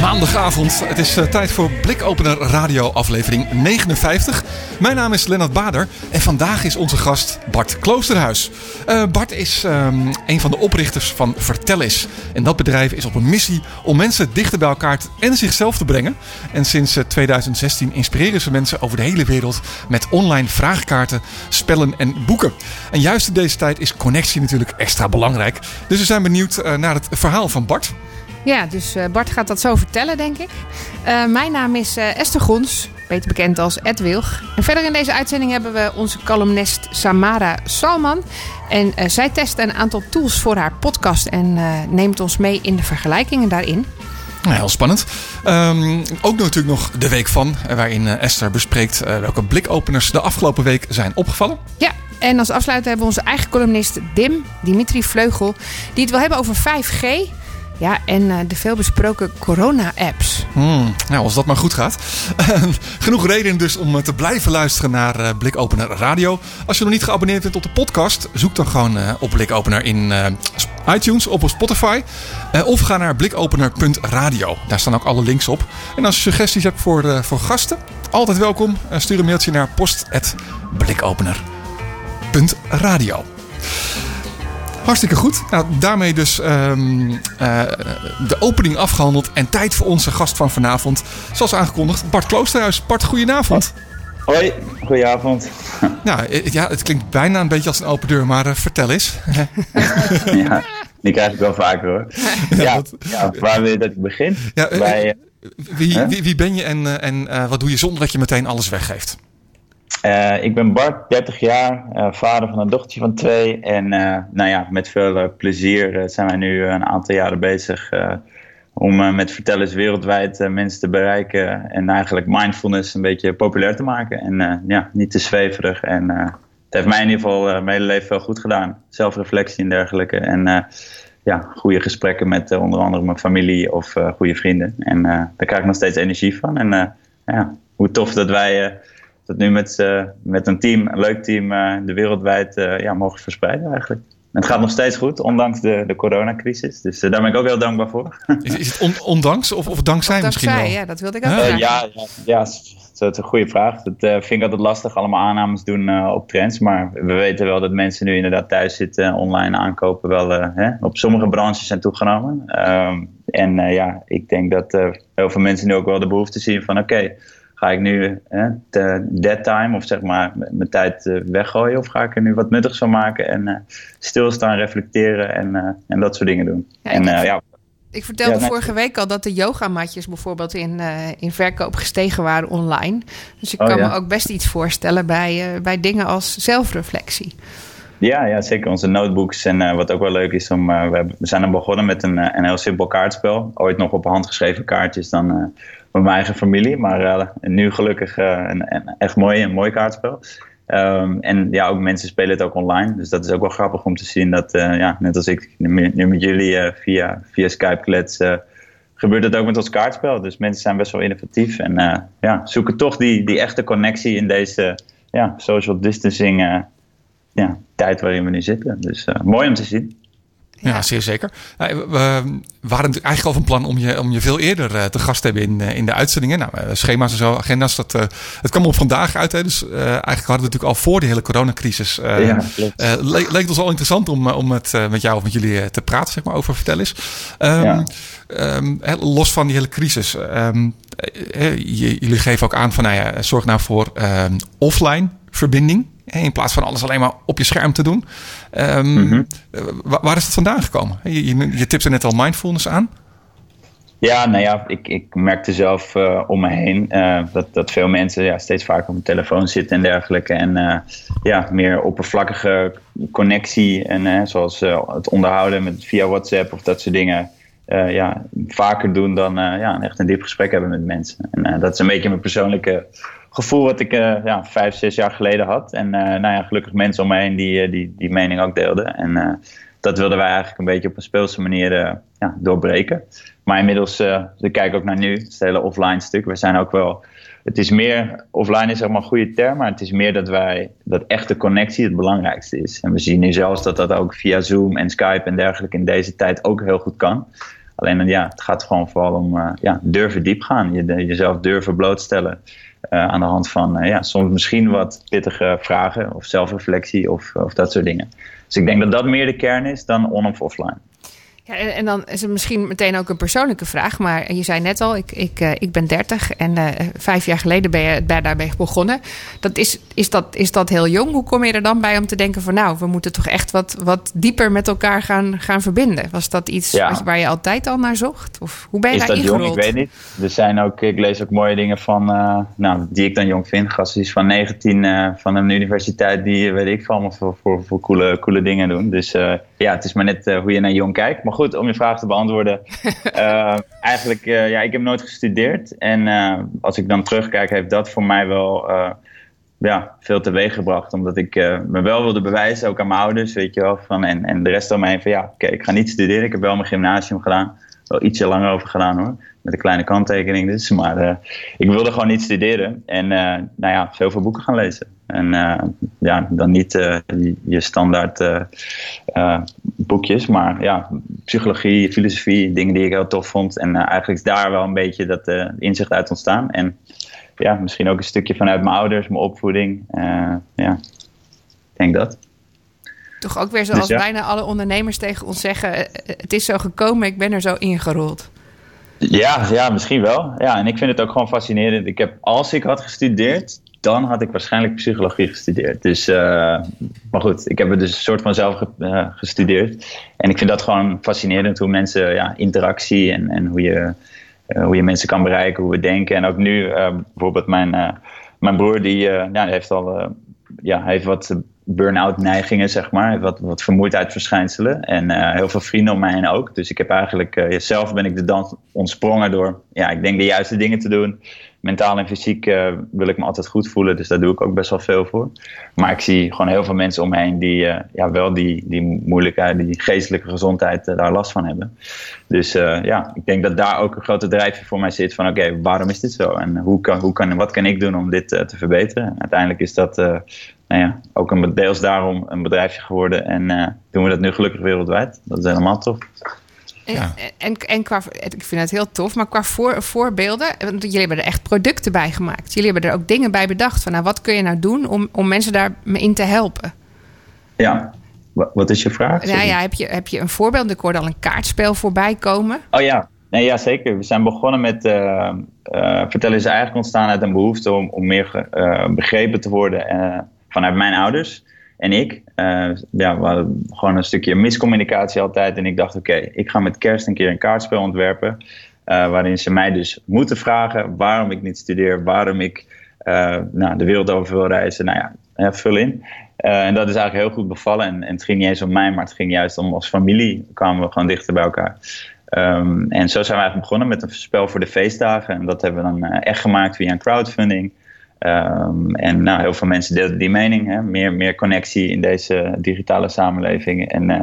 Maandagavond, het is uh, tijd voor Blikopener Radio aflevering 59. Mijn naam is Lennart Bader en vandaag is onze gast Bart Kloosterhuis. Uh, Bart is um, een van de oprichters van Vertellis. En dat bedrijf is op een missie om mensen dichter bij elkaar en zichzelf te brengen. En sinds uh, 2016 inspireren ze mensen over de hele wereld met online vraagkaarten, spellen en boeken. En juist in deze tijd is connectie natuurlijk extra belangrijk. Dus we zijn benieuwd naar het verhaal van Bart. Ja, dus uh, Bart gaat dat zo vertellen, denk ik. Uh, mijn naam is uh, Esther Gons, beter bekend als Ed Wilg. En verder in deze uitzending hebben we onze columnist Samara Salman. En zij test een aantal tools voor haar podcast en neemt ons mee in de vergelijkingen daarin. Nou, heel spannend. Um, ook natuurlijk nog de week van, waarin Esther bespreekt welke blikopeners de afgelopen week zijn opgevallen. Ja, en als afsluiter hebben we onze eigen columnist Dim, Dimitri Vleugel, die het wil hebben over 5G. Ja, en uh, de veelbesproken corona-apps. Hmm, nou, als dat maar goed gaat. Genoeg reden dus om te blijven luisteren naar uh, Blikopener Radio. Als je nog niet geabonneerd bent op de podcast, zoek dan gewoon op Blikopener in iTunes of op Spotify. of ga naar blikopener.radio. Daar staan ook alle links op. En als je suggesties hebt voor, voor gasten, altijd welkom. stuur een mailtje naar post.blikopener.radio. Hartstikke goed. Nou, daarmee dus um, uh, de opening afgehandeld. En tijd voor onze gast van vanavond. Zoals aangekondigd, Bart Kloosterhuis. Bart, goedenavond. Hoi, goedenavond. Nou, ja, het klinkt bijna een beetje als een open deur, maar uh, vertel eens. ja, die krijg ik wel vaker hoor. Ja, dat... ja waar wil je dat ik begin? Ja, Bij, wie, wie, wie, ben je en, en wat doe je zonder dat je meteen alles weggeeft? Uh, ik ben Bart, 30 jaar, uh, vader van een dochtertje van twee. En uh, nou ja, met veel plezier zijn wij nu een aantal jaren bezig om met vertellers wereldwijd mensen te bereiken. En eigenlijk mindfulness een beetje populair te maken. En ja, niet te zweverig. En het heeft mij in ieder geval mijn hele leven wel goed gedaan. Zelfreflectie en dergelijke. En ja, goede gesprekken met onder andere mijn familie of goede vrienden. En daar krijg ik nog steeds energie van. En ja, hoe tof dat wij dat nu met, uh, met een team, een leuk team, uh, de wereldwijd uh, ja, mogen verspreiden eigenlijk. En het gaat nog steeds goed, ondanks de, de coronacrisis. Dus daar ben ik ook heel dankbaar voor. Is, is het on, ondanks of, of dankzij, of misschien dankzij, wel? ja, dat wilde ik ook vragen. ja, ja, ja, dat is een goede vraag. Dat vind ik altijd lastig, allemaal aannames doen op trends. Maar we weten wel dat mensen nu inderdaad thuis zitten, online aankopen wel hè, op sommige branches zijn toegenomen. Um, en ja, ik denk dat heel veel mensen nu ook wel de behoefte zien van oké, okay, ga ik nu hè, dead time of zeg maar mijn tijd uh, weggooien of ga ik er nu wat nuttigs van maken en uh, stilstaan, reflecteren en, uh, en dat soort dingen doen. Ja, en, ik, ja, ik vertelde ja, vorige week al dat de yogamatjes bijvoorbeeld in, in verkoop gestegen waren online. Dus ik Oh, kan ja. me ook best iets voorstellen bij, bij dingen als zelfreflectie. Ja, ja, zeker. Onze notebooks. En uh, wat ook wel leuk is, om, uh, we, zijn dan begonnen met een, uh, een heel simpel kaartspel. Ooit nog op handgeschreven kaartjes dan met mijn eigen familie. Maar nu gelukkig een, een, echt mooi, een mooi kaartspel. Um, en ja, ook mensen spelen het ook online. Dus dat is ook wel grappig om te zien dat, ja, net als ik nu, met jullie via, via Skype klets, gebeurt het ook met ons kaartspel. Dus mensen zijn best wel innovatief en ja, zoeken toch die, die echte connectie in deze ja, social distancing ja, tijd waarin we nu zitten. Dus mooi om te zien. Ja, ja zeer zeker. Uh, we waren eigenlijk al van plan om je, om je veel eerder uh, te gast te hebben in, in de uitzendingen. Nou, schema's en zo, agenda's, dat, het kwam op vandaag uit. Hè, dus eigenlijk hadden we natuurlijk al voor de hele coronacrisis. ja, le leek het ons al interessant om, om het met jou of met jullie te praten zeg maar, over vertel eens. Um, ja. um, los van die hele crisis. Um, jullie geven ook aan van, nou ja, zorg nou voor offline verbinding. In plaats van alles alleen maar op je scherm te doen. Um, mm -hmm. waar is dat vandaan gekomen? Je, je, je tipte net al mindfulness aan. Ja, nou ja, ik, ik merkte zelf uh, om me heen uh, dat, dat veel mensen ja, steeds vaker op hun telefoon zitten en dergelijke. En uh, ja, meer oppervlakkige connectie en zoals het onderhouden met, via WhatsApp of dat soort dingen. ja, vaker doen dan ja, echt een diep gesprek hebben met mensen. En dat is een beetje mijn persoonlijke gevoel wat ik ja, vijf, zes jaar geleden had. En nou ja, gelukkig mensen om me heen die die, die mening ook deelden. En dat wilden wij eigenlijk een beetje op een speelse manier ja, doorbreken. Maar inmiddels, uh, we kijken ook naar nu, het hele offline stuk. We zijn ook wel, het is meer, offline is zeg maar een goede term, maar het is meer dat wij, dat echte connectie het belangrijkste is. En we zien nu zelfs dat dat ook via Zoom en Skype en dergelijke in deze tijd ook heel goed kan. Alleen ja, het gaat gewoon vooral om ja, durven diep gaan, je, jezelf durven blootstellen. Uh, aan de hand van ja, soms misschien wat pittige vragen of zelfreflectie of, of dat soort dingen. Dus ik denk dat dat meer de kern is dan on- of offline. Ja, en, dan is het misschien meteen ook een persoonlijke vraag. Maar je zei net al, ik, ik, uh, ik ben 30 en uh, vijf jaar geleden ben je bij, daarbij begonnen. Dat is, is, dat, is dat heel jong? Hoe kom je er dan bij om te denken van nou, we moeten toch echt wat, wat dieper met elkaar gaan, gaan verbinden? Was dat iets ja. waar je altijd al naar zocht? Of hoe ben je is daar dat ingerold? Jong? Ik weet niet. Er zijn ook, ik lees ook mooie dingen van, uh, nou, die ik dan jong vind. Gasten van 19 van een universiteit die, weet ik, van voor, voor, voor coole, coole dingen doen. Dus ja, het is maar net hoe je naar jong kijkt. Maar goed, om je vraag te beantwoorden. uh, eigenlijk, uh, ja, ik heb nooit gestudeerd. En uh, als ik dan terugkijk, heeft dat voor mij wel ja, veel teweeg gebracht. Omdat ik me wel wilde bewijzen, ook aan mijn ouders, weet je wel. Van, en, en de rest om me heen van, ja, oké, okay, ik ga niet studeren. Ik heb wel mijn gymnasium gedaan. Wel ietsje langer over gedaan hoor. Met een kleine kanttekening dus. Maar ik wilde gewoon niet studeren. En nou ja, veel veel boeken gaan lezen. En uh, ja, dan niet uh, je standaard uh, boekjes, maar ja, psychologie, filosofie, dingen die ik heel tof vond. En eigenlijk is daar wel een beetje dat inzicht uit ontstaan. En ja, misschien ook een stukje vanuit mijn ouders, mijn opvoeding. ja, ik denk dat. Toch ook weer zoals dus, ja. bijna alle ondernemers tegen ons zeggen: het is zo gekomen, ik ben er zo ingerold. Ja, ja, misschien wel. Ja, en ik vind het ook gewoon fascinerend. Ik heb, als ik had gestudeerd, dan had ik waarschijnlijk psychologie gestudeerd. Dus, uh, maar goed, ik heb het dus een soort van zelf ge, uh, gestudeerd. En ik vind dat gewoon fascinerend hoe mensen, ja, interactie en, en hoe, je, uh, hoe je mensen kan bereiken, hoe we denken. En ook nu, bijvoorbeeld mijn, mijn broer, die ja, heeft al, ja, heeft wat burn-out neigingen, zeg maar. Wat, wat vermoeidheidsverschijnselen. En heel veel vrienden om mij heen ook. Dus ik heb eigenlijk, zelf ben ik de dans ontsprongen door, ja, ik denk de juiste dingen te doen. Mentaal en fysiek uh, wil ik me altijd goed voelen, dus daar doe ik ook best wel veel voor. Maar ik zie gewoon heel veel mensen om heen die ja, wel die, die moeilijkheid, die geestelijke gezondheid daar last van hebben. Dus ja, ik denk dat daar ook een grote drijfveer voor mij zit van oké, waarom is dit zo? En hoe kan, hoe kan, wat kan ik doen om dit te verbeteren? En uiteindelijk is dat nou ja, ook een, deels daarom een bedrijfje geworden. En doen we dat nu gelukkig wereldwijd. Dat is helemaal tof. En, ja. en, en qua, ik vind het heel tof, maar qua voor, voorbeelden, want jullie hebben er echt producten bij gemaakt. Jullie hebben er ook dingen bij bedacht van, nou, wat kun je nou doen om, om mensen daarin te helpen? Ja, wat is je vraag? Nou ja, heb je, heb je een voorbeeld? Ik hoorde al een kaartspel voorbij komen. Oh ja, nee, ja zeker. We zijn begonnen met, uh, uh, vertellen is eigenlijk ontstaan uit een behoefte om, om meer uh, begrepen te worden vanuit mijn ouders en ik. Uh, ja, we hadden gewoon een stukje miscommunicatie altijd. En ik dacht, oké, ik ga met kerst een keer een kaartspel ontwerpen. Uh, waarin ze mij dus moeten vragen waarom ik niet studeer, waarom ik uh, nou, de wereld over wil reizen. Nou ja, vul in. en dat is eigenlijk heel goed bevallen. En, en, het ging niet eens om mij, maar het ging juist om als familie kwamen we gewoon dichter bij elkaar. Um, en zo zijn we eigenlijk begonnen met een spel voor de feestdagen. En dat hebben we dan echt gemaakt via een crowdfunding. Um, en nou, heel veel mensen deelden die mening. Hè? Meer, meer connectie in deze digitale samenleving. En uh,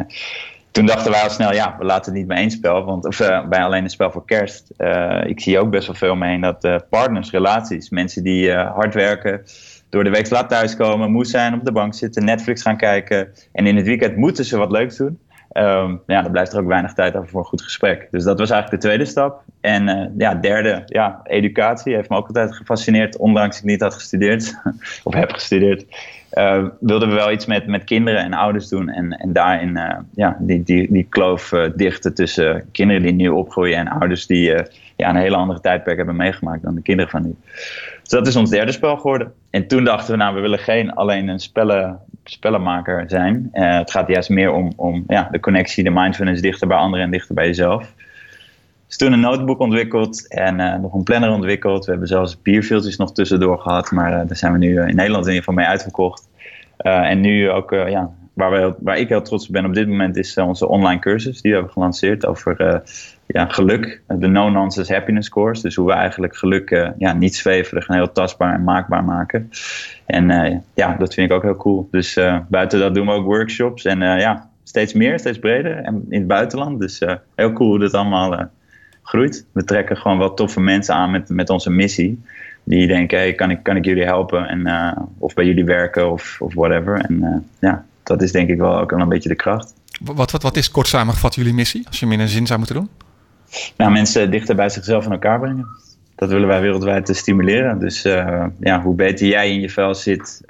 toen dachten wij al snel, ja, we laten het niet bij één spel. Want, of uh, bij alleen een spel voor kerst. Uh, ik zie ook best wel veel mee dat partners, relaties, mensen die hard werken, door de week laat thuiskomen, moe zijn, op de bank zitten, Netflix gaan kijken. En in het weekend moeten ze wat leuks doen. Um, ja, dan blijft er ook weinig tijd over voor een goed gesprek. Dus dat was eigenlijk de tweede stap. En uh, ja, derde, ja, educatie heeft me ook altijd gefascineerd, ondanks ik niet had gestudeerd, of heb gestudeerd. Uh, wilden we wel iets met, met kinderen en ouders doen en, en daarin uh, ja, die, die, die kloof dichten tussen kinderen die nu opgroeien en ouders die ja, een hele andere tijdperk hebben meegemaakt dan de kinderen van nu. Dus dat is ons derde spel geworden. En toen dachten we, nou, we willen geen alleen een spellen, spellenmaker zijn. Uh, het gaat juist meer om, om ja, de connectie, de mindfulness dichter bij anderen en dichter bij jezelf. Dus toen een notebook ontwikkeld en uh, nog een planner ontwikkeld. We hebben zelfs bierfilters nog tussendoor gehad, maar uh, daar zijn we nu in Nederland in ieder geval mee uitverkocht. en nu ook, ja, waar, waar ik heel trots op ben op dit moment is onze online cursus. Die we hebben gelanceerd over ja, geluk, de no-nonsense happiness course. Dus hoe we eigenlijk geluk ja, niet zweverig en heel tastbaar en maakbaar maken. En ja, dat vind ik ook heel cool. Dus buiten dat doen we ook workshops en ja, steeds meer, steeds breder en in het buitenland. Dus heel cool hoe dit allemaal groeit. We trekken gewoon wel toffe mensen aan met, met onze missie. Die denken, hey, kan, ik, kan ik jullie helpen? En, of bij jullie werken of, of whatever. En ja, dat is denk ik wel ook wel een beetje de kracht. Wat, wat, wat is kort samengevat jullie missie, als je hem in een zin zou moeten doen? Nou, mensen dichter bij zichzelf in elkaar brengen. Dat willen wij wereldwijd te stimuleren. Dus uh, ja, hoe beter jij in je vel zit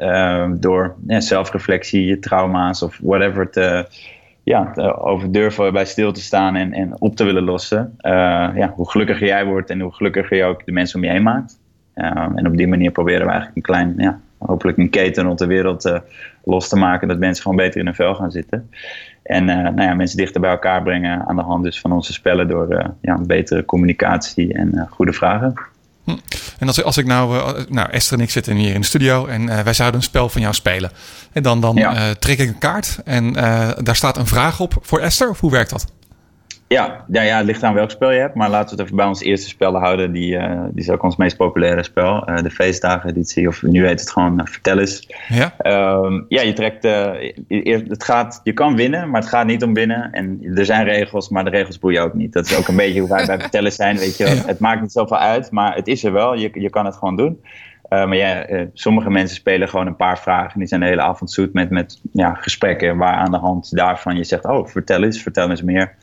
door ja, zelfreflectie, je trauma's of whatever te, ja, te over durven bij stil te staan en, en op te willen lossen. Uh, ja, hoe gelukkiger jij wordt en hoe gelukkiger je ook de mensen om je heen maakt. en op die manier proberen we eigenlijk een klein, ja, hopelijk een keten rond de wereld los te maken. Dat mensen gewoon beter in hun vel gaan zitten. En nou ja, mensen dichter bij elkaar brengen aan de hand dus van onze spellen door ja, betere communicatie en goede vragen. Hm. En als, als ik nou, nou, Esther en ik zitten hier in de studio en wij zouden een spel van jou spelen. En dan, dan ja. trek ik een kaart en daar staat een vraag op voor Esther. Of hoe werkt dat? Ja, ja, ja, het ligt aan welk spel je hebt. Maar laten we het even bij ons eerste spel houden. Die, uh, die is ook ons meest populaire spel. Uh, de feestdagen-editie. Of nu heet het gewoon uh, Vertel eens. Ja, um, ja je trekt... het gaat, je kan winnen, maar het gaat niet om winnen. En er zijn regels, maar de regels boeien ook niet. Dat is ook een beetje hoe wij bij Vertellen zijn. Weet je, ja. Het maakt niet zoveel uit, maar het is er wel. Je, je kan het gewoon doen. maar ja, sommige mensen spelen gewoon een paar vragen. En die zijn de hele avond zoet met, met ja, gesprekken. Waar aan de hand daarvan je zegt... Oh, vertel eens, vertel eens meer.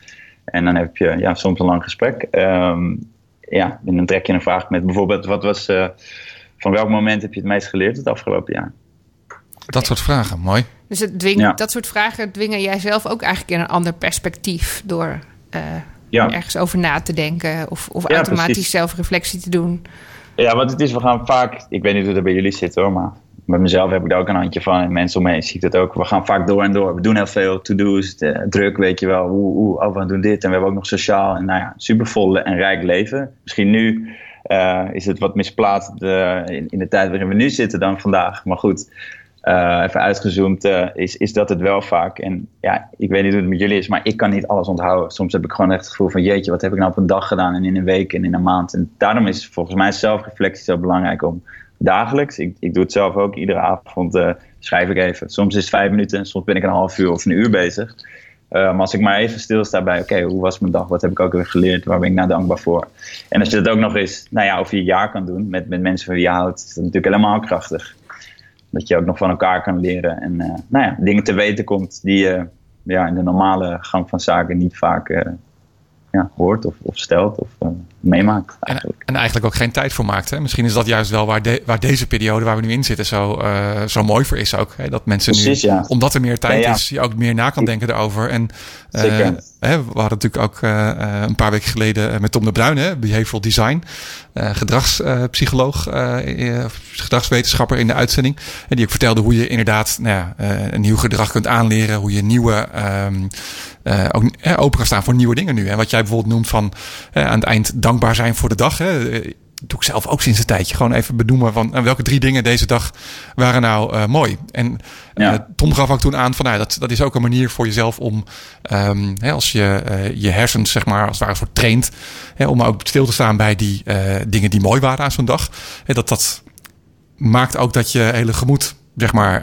En dan heb je ja, soms een lang gesprek. Um, ja, en dan trek je een vraag met bijvoorbeeld: wat was, uh, van welk moment heb je het meest geleerd het afgelopen jaar? Dat soort vragen, mooi. Dus het dwing, dat soort vragen dwingen jij zelf ook eigenlijk in een ander perspectief door uh, ja. ergens over na te denken of, of automatisch zelfreflectie te doen. Ja, want het is, we gaan vaak, ik weet niet hoe dat bij jullie zit hoor, maar met mezelf heb ik daar ook een handje van. En mensen om me heen zie ik dat ook. We gaan vaak door en door. We doen heel veel to-do's, druk, weet je wel. Oeh, oeh, oh, we doen dit. En we hebben ook nog sociaal. En nou ja, supervol en rijk leven. Misschien nu uh, is het wat misplaatst uh, in, de tijd waarin we nu zitten dan vandaag. Maar goed, uh, even uitgezoomd is, is dat het wel vaak. En ja, ik weet niet hoe het met jullie is, maar ik kan niet alles onthouden. Soms heb ik gewoon echt het gevoel van jeetje, wat heb ik nou op een dag gedaan en in een week en in een maand. En daarom is volgens mij zelfreflectie zo belangrijk om dagelijks. Ik, ik doe het zelf ook. Iedere avond uh, schrijf ik even. Soms is het vijf minuten, soms ben ik een half uur of een uur bezig. Uh, maar als ik maar even stilsta bij, oké, hoe was mijn dag? Wat heb ik ook weer geleerd? Waar ben ik nou dankbaar voor? En als je dat ook nog eens, nou ja, over je jaar kan doen met, met mensen van wie je houdt, is dat natuurlijk helemaal krachtig. Dat je ook nog van elkaar kan leren en uh, nou ja, dingen te weten komt die je ja, in de normale gang van zaken niet vaak ja, hoort of, of stelt of meemaakt. Eigenlijk. En, en, eigenlijk ook geen tijd voor maakt. Hè? Misschien is dat juist wel waar, de, waar deze periode waar we nu in zitten zo, uh, zo mooi voor is ook. Hè? Dat mensen Precies, nu, ja. omdat er meer tijd is, je ook meer na kan denken erover. En uh, hè, we hadden natuurlijk ook een paar weken geleden met Tom de Bruin, hè, behavioral design, gedragspsycholoog, gedragswetenschapper in de uitzending. En die ook vertelde hoe je inderdaad nou ja, een nieuw gedrag kunt aanleren, hoe je nieuwe um, uh, ook eh, open gaan staan voor nieuwe dingen nu. En wat jij bijvoorbeeld noemt van aan het eind dankbaar zijn voor de dag. Hè, doe ik zelf ook sinds een tijdje. Gewoon even benoemen van welke drie dingen deze dag waren nou uh, mooi. En ja. Tom gaf ook toen aan van nou, dat, dat is ook een manier voor jezelf om um, hè, als je je hersens zeg maar als het ware voor traint. Hè, om ook stil te staan bij die dingen die mooi waren aan zo'n dag. Hè, dat dat maakt ook dat je hele gemoed zeg maar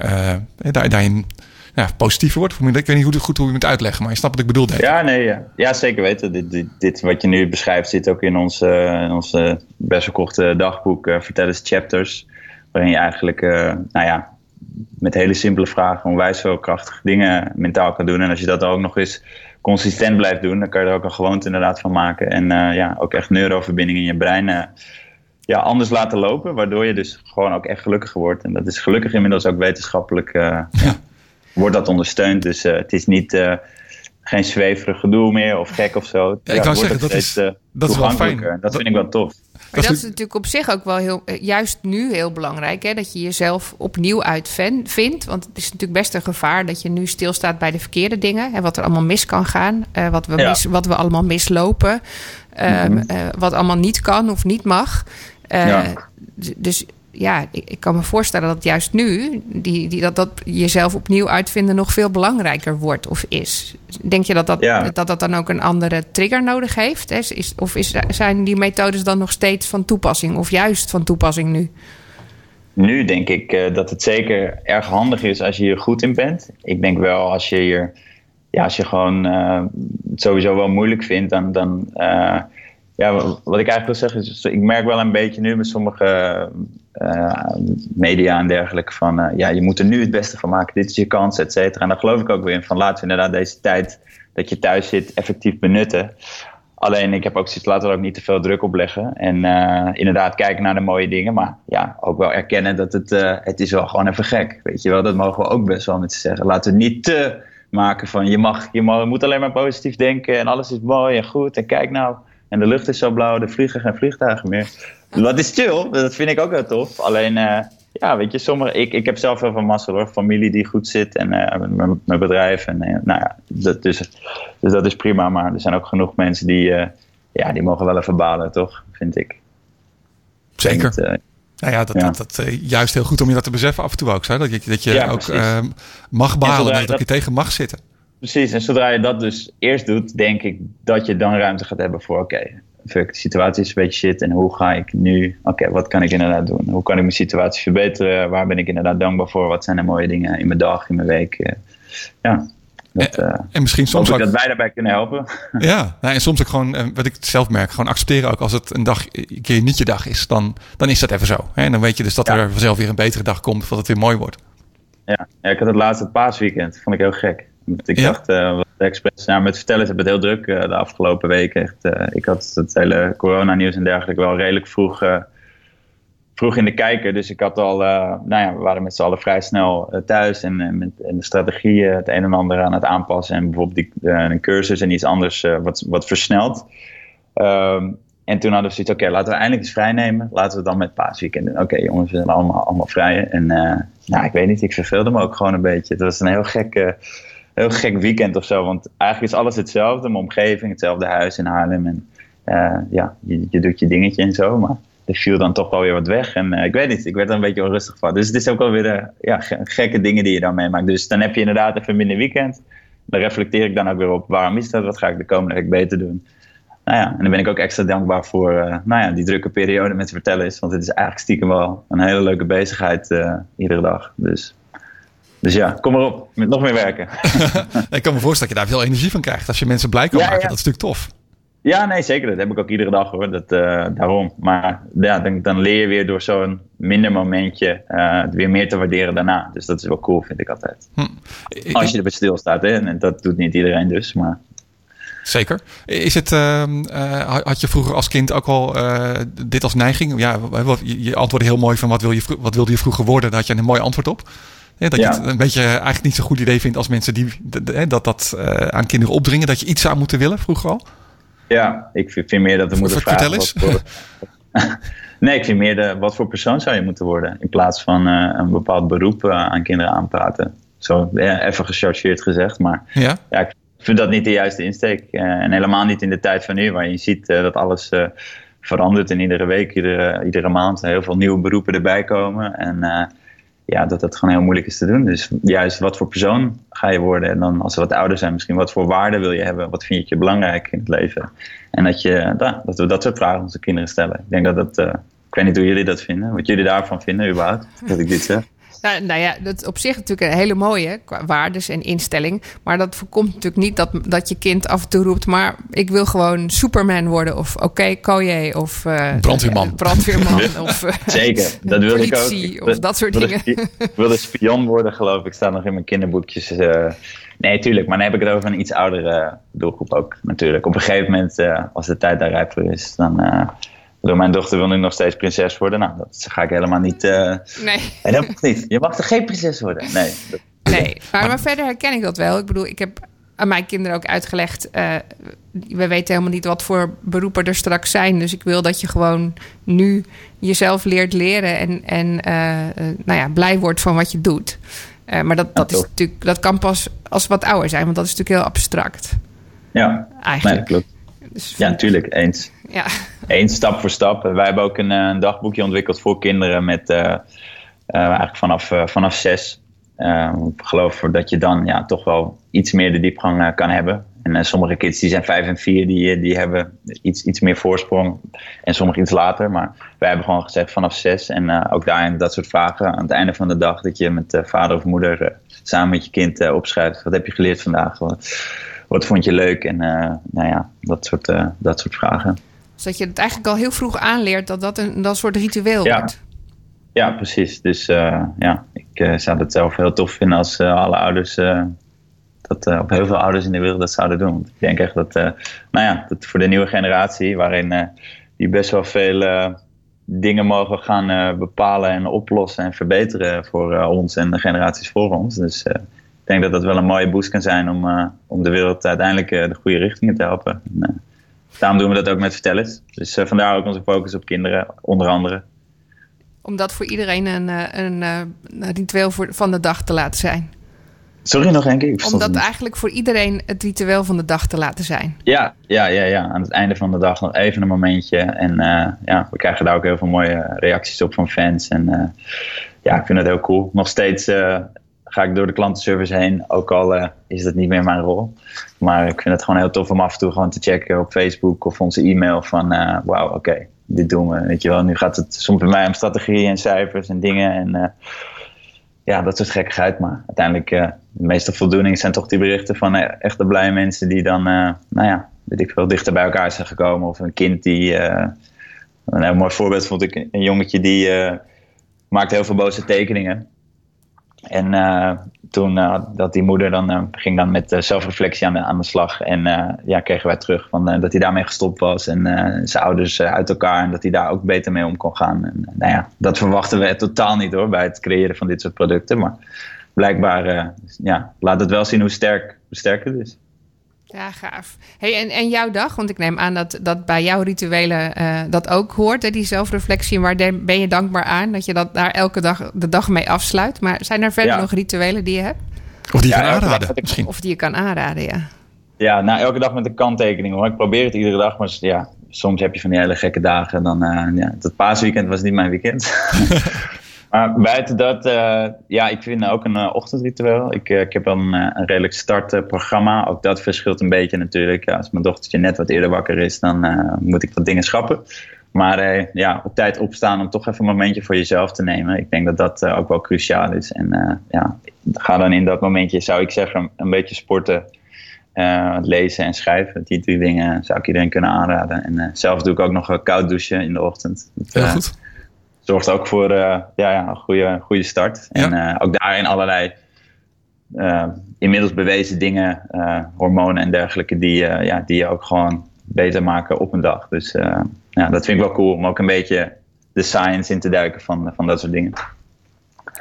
daar, daarin ja, positiever wordt. Ik weet niet hoe, goed hoe je het uitleggen, maar je snapt wat ik bedoel. Denk. Ja, nee, ja. ja, zeker weten. Dit, dit, dit, wat je nu beschrijft zit ook in ons, uh, ons uh, best verkochte dagboek uh, Vertel eens Chapters. Waarin je eigenlijk, nou ja, met hele simpele vragen onwijs veel krachtige dingen mentaal kan doen. En als je dat ook nog eens consistent blijft doen, dan kan je er ook een gewoonte inderdaad van maken. En ja, ook echt neuroverbindingen in je brein ja, anders laten lopen. Waardoor je dus gewoon ook echt gelukkiger wordt. En dat is gelukkig inmiddels ook wetenschappelijk ja wordt dat ondersteund. Dus uh, het is niet uh, geen zweverig gedoe meer of gek of zo. Ja, ik kan zeggen, dat is, uh, dat is wel fijn. Dat, dat vind ik wel tof. Maar dat is natuurlijk op zich ook wel heel, juist nu heel belangrijk, hè, dat je jezelf opnieuw uitvindt. Want het is natuurlijk best een gevaar dat je nu stilstaat bij de verkeerde dingen. En wat er allemaal mis kan gaan, uh, wat, we mis, wat we allemaal mislopen, uh, mm -hmm. uh, wat allemaal niet kan of niet mag. Ja. Dus ja, ik, ik, kan me voorstellen dat juist nu die, die, dat, dat jezelf opnieuw uitvinden nog veel belangrijker wordt of is. Denk je dat dat, dat, dat dan ook een andere trigger nodig heeft? Is, of is, zijn die methodes dan nog steeds van toepassing of juist van toepassing nu? Nu denk ik uh, dat het zeker erg handig is als je hier goed in bent. Ik denk wel als je hier, ja, als je gewoon uh, het sowieso wel moeilijk vindt, dan. dan uh, ja, wat ik eigenlijk wil zeggen is, ik merk wel een beetje nu met sommige media en dergelijke van, ja, je moet er nu het beste van maken, dit is je kans, et cetera. En daar geloof ik ook weer in van, laten we inderdaad deze tijd dat je thuis zit effectief benutten. Alleen ik heb ook zoiets, laten we ook niet te veel druk op leggen. En uh, inderdaad kijken naar de mooie dingen. Maar ja, ook wel erkennen dat het, het is wel gewoon even gek. Weet je wel, dat mogen we ook best wel met ze zeggen. Laten we niet te maken van je mag, je moet alleen maar positief denken. En alles is mooi en goed. En kijk nou, en de lucht is zo blauw, er vliegen geen vliegtuigen meer. Wat is chill, dat vind ik ook heel tof. Alleen uh, ja, weet je, sommige, ik, ik heb zelf heel veel massa hoor. Familie die goed zit en uh, mijn bedrijf. En uh, nou ja, dat, dus, dus dat is prima. Maar er zijn ook genoeg mensen die, uh, ja, die mogen wel even balen, toch? Vind ik. Zeker. Dat, nou ja, dat, ja. dat, dat juist heel goed om je dat te beseffen af en toe ook. Zo, dat je, dat je ja, ook mag balen, dat, dat je tegen mag zitten. Precies, en zodra je dat dus eerst doet, denk ik dat je dan ruimte gaat hebben voor oké, okay, fuck, de situatie is een beetje shit en hoe ga ik nu, oké, okay, wat kan ik inderdaad doen? Hoe kan ik mijn situatie verbeteren? Waar ben ik inderdaad dankbaar voor? Wat zijn de mooie dingen in mijn dag, in mijn week? ja. Dat, en, uh, en misschien soms ook, dat wij daarbij kunnen helpen. Ja, nou, en soms ook gewoon, wat ik zelf merk, gewoon accepteren ook als het een dag, een keer niet je dag is, dan, dan is dat even zo. Hè? En dan weet je dus dat ja. er vanzelf weer een betere dag komt, dat het weer mooi wordt. Ja, ja ik had het laatste paasweekend, vond ik heel gek. Ik ja? dacht, uh, expres, nou, met vertellen hebben het heel druk uh, de afgelopen weken. Echt, uh, ik had het hele coronanieuws en dergelijke wel redelijk vroeg, vroeg in de kijker. Dus ik had al, nou ja, we waren met z'n allen vrij snel thuis en, met, en de strategieën het een en ander aan het aanpassen. En bijvoorbeeld die, een cursus en iets anders wat, wat versneld. Um, en toen hadden we zoiets, oké, okay, laten we eindelijk eens vrij nemen. Laten we dan met paasweekend doen. Oké okay, jongens, we zijn allemaal, allemaal vrij. En nou, ik weet niet, ik verveelde me ook gewoon een beetje. Het was een heel gek heel gek weekend of zo. Want eigenlijk is alles hetzelfde. Mijn omgeving, hetzelfde huis in Haarlem. En uh, ja, je, doet je dingetje en zo. Maar er viel dan toch wel weer wat weg. En uh, ik weet niet, ik werd er een beetje onrustig van. Dus het is ook wel weer de, ja, gekke dingen die je dan meemaakt. Dus dan heb je inderdaad even minder weekend. Dan reflecteer ik dan ook weer op waarom is dat? Wat ga ik de komende week beter doen? Nou ja, en dan ben ik ook extra dankbaar voor nou ja, die drukke periode met vertellen is. Want het is eigenlijk stiekem wel een hele leuke bezigheid iedere dag. Dus dus ja, kom erop. Met nog meer werken. ik kan me voorstellen dat je daar veel energie van krijgt. Als je mensen blij kan ja, maken, ja. dat is natuurlijk tof. Ja, nee, zeker. Dat heb ik ook iedere dag hoor. Dat, uh, daarom. Maar ja, dan, dan, leer je weer door zo'n minder momentje uh, het weer meer te waarderen daarna. Dus dat is wel cool, vind ik altijd. Hm. Als je erbij stilstaat, hè. En dat doet niet iedereen dus, maar... Zeker. Is het, uh, uh, had je vroeger als kind ook al uh, dit als neiging? Ja, je antwoordde heel mooi van wat, wil je, wat wilde je vroeger worden? Daar had je een mooi antwoord op. Ja, dat je het een beetje eigenlijk niet zo'n goed idee vindt als mensen die dat, dat uh, aan kinderen opdringen. Dat je iets zou moeten willen, vroeger al. Ja, ik vind, meer dat we moeten vragen. Vertel eens. Voor, nee, ik vind meer de, wat voor persoon zou je moeten worden. In plaats van uh, een bepaald beroep uh, aan kinderen aanpraten. Zo ja, even gechargeerd gezegd. Maar ja? ja, ik vind dat niet de juiste insteek. en helemaal niet in de tijd van nu, waar je ziet dat alles verandert. En iedere week, iedere, iedere maand heel veel nieuwe beroepen erbij komen. En ja, dat dat gewoon heel moeilijk is te doen. Dus juist wat voor persoon ga je worden? En dan als we wat ouder zijn, misschien wat voor waarden wil je hebben? Wat vind je belangrijk in het leven? En dat, je, dat we dat soort vragen onze kinderen stellen. Ik denk dat dat, uh, ik weet niet hoe jullie dat vinden, wat jullie daarvan vinden überhaupt, dat ik dit zeg. Nou, nou ja, dat is op zich natuurlijk een hele mooie qua waardes en instelling. Maar dat voorkomt natuurlijk niet dat, dat je kind af en toe roept... maar ik wil gewoon Superman worden of oké, okay, of... Uh, brandweerman. brandweerman of uh, Zeker, dat wil ik ook. Of dat soort dingen. Ik wilde spion worden, geloof ik. Staat nog in mijn kinderboekjes... Uh, Nee, tuurlijk. Maar dan heb ik het over een iets oudere doelgroep ook natuurlijk. Op een gegeven moment, uh, als de tijd daar rijp voor is, dan, uh, bedoel, mijn dochter wil nu nog steeds prinses worden. Nou, dat ga ik helemaal niet. Uh... Nee. En dat mag niet. Je mag er geen prinses worden. Nee. Nee, maar, maar, verder herken ik dat wel. Ik bedoel, ik heb aan mijn kinderen ook uitgelegd. Uh, we weten helemaal niet wat voor beroepen er straks zijn. Dus ik wil dat je gewoon nu jezelf leert leren en, en uh, nou ja, blij wordt van wat je doet. maar dat, dat, is natuurlijk, dat kan pas als we wat ouder zijn, want dat is natuurlijk heel abstract. Ja, eigenlijk. Nee, klopt. Dus Ja, natuurlijk, eens. Ja. Eens, stap voor stap. Wij hebben ook een, eh, een dagboekje ontwikkeld voor kinderen met eh, eh, eigenlijk vanaf, vanaf zes. Ik geloof dat je dan ja, toch wel iets meer de diepgang kan hebben. En sommige kids die zijn vijf en vier, die, die hebben iets, iets meer voorsprong. En sommige iets later. Maar wij hebben gewoon gezegd vanaf zes. En ook daarin dat soort vragen aan het einde van de dag. Dat je met vader of moeder samen met je kind opschrijft. Wat heb je geleerd vandaag? Wat, wat vond je leuk? En eh, nou ja, dat soort, eh, dat soort vragen. Dus dat je het eigenlijk al heel vroeg aanleert dat dat een, dat soort ritueel Ja. wordt. Ja, precies. Dus eh, ja, ik zou het zelf heel tof vinden als alle ouders, dat, of heel veel ouders in de wereld dat zouden doen. Want ik denk echt dat, nou ja, dat voor de nieuwe generatie, waarin eh, die best wel veel dingen mogen gaan bepalen en oplossen en verbeteren voor ons en de generaties voor ons. Dus ik denk dat dat wel een mooie boost kan zijn om, eh, om de wereld uiteindelijk eh, de goede richtingen te helpen. En, eh, daarom doen we dat ook met vertellers. Dus vandaar ook onze focus op kinderen, onder andere. Om dat voor iedereen een, een, een ritueel voor, van de dag te laten zijn. Sorry nog een keer. Om dat eigenlijk voor iedereen het ritueel van de dag te laten zijn. Ja, ja, ja, ja, aan het einde van de dag nog even een momentje. En ja, we krijgen daar ook heel veel mooie reacties op van fans. En ja, ik vind het heel cool. Nog steeds ga ik door de klantenservice heen, ook al eh, is dat niet meer mijn rol. Maar ik vind het gewoon heel tof om af en toe gewoon te checken op Facebook of onze e-mail van eh, wauw, oké, dit doen we. Weet je wel, nu gaat het soms bij mij om strategieën en cijfers en dingen. En eh, ja, dat soort gekkigheid. Maar uiteindelijk, de meeste voldoening zijn toch die berichten van echte blije mensen die dan, nou ja, weet ik veel, dichter bij elkaar zijn gekomen. Of een kind die, een heel mooi voorbeeld vond ik, een jongetje die maakte heel veel boze tekeningen. En eh, toen uh, dat die moeder dan uh, ging dan met zelfreflectie aan de, aan de slag. En ja, kregen wij terug van, dat hij daarmee gestopt was. En zijn ouders uit elkaar. En dat hij daar ook beter mee om kon gaan. En, nou ja, dat verwachten we totaal niet hoor. Bij het creëren van dit soort producten. Maar blijkbaar ja, laat het wel zien hoe sterk, hoe sterk het is. Ja, gaaf. Hey, en, en jouw dag, want ik neem aan dat, dat bij jouw rituelen uh, dat ook hoort, hè, die zelfreflectie. Waar ben je dankbaar aan dat je dat daar elke dag de dag mee afsluit? Maar zijn er verder ja. nog rituelen die je hebt? Of die je ja, kan aanraden, ik, misschien. Of die je kan aanraden, ja. Ja, nou elke dag met een kanttekening hoor. Ik probeer het iedere dag, maar ja, soms heb je van die hele gekke dagen. Dan, uh, ja, het paasweekend was niet mijn weekend. Maar buiten dat, uh, ja, ik vind ook een uh, ochtendritueel. Ik, uh, ik heb een, een redelijk startprogramma. Ook dat verschilt een beetje natuurlijk. Ja, als mijn dochtertje net wat eerder wakker is, dan moet ik wat dingen schrappen. Maar ja, op tijd opstaan om toch even een momentje voor jezelf te nemen. Ik denk dat dat ook wel cruciaal is. En ja, ga dan in dat momentje, zou ik zeggen, een beetje sporten. lezen en schrijven. Die drie dingen zou ik iedereen kunnen aanraden. En zelf doe ik ook nog koud douchen in de ochtend. Heel goed zorgt ook voor uh, ja, ja, een goede, goede start. Ja. En uh, ook daarin allerlei uh, inmiddels bewezen dingen, hormonen en dergelijke, die, ja, die je ook gewoon beter maken op een dag. Dus ja, dat vind ik wel cool om ook een beetje de science in te duiken van, van dat soort dingen.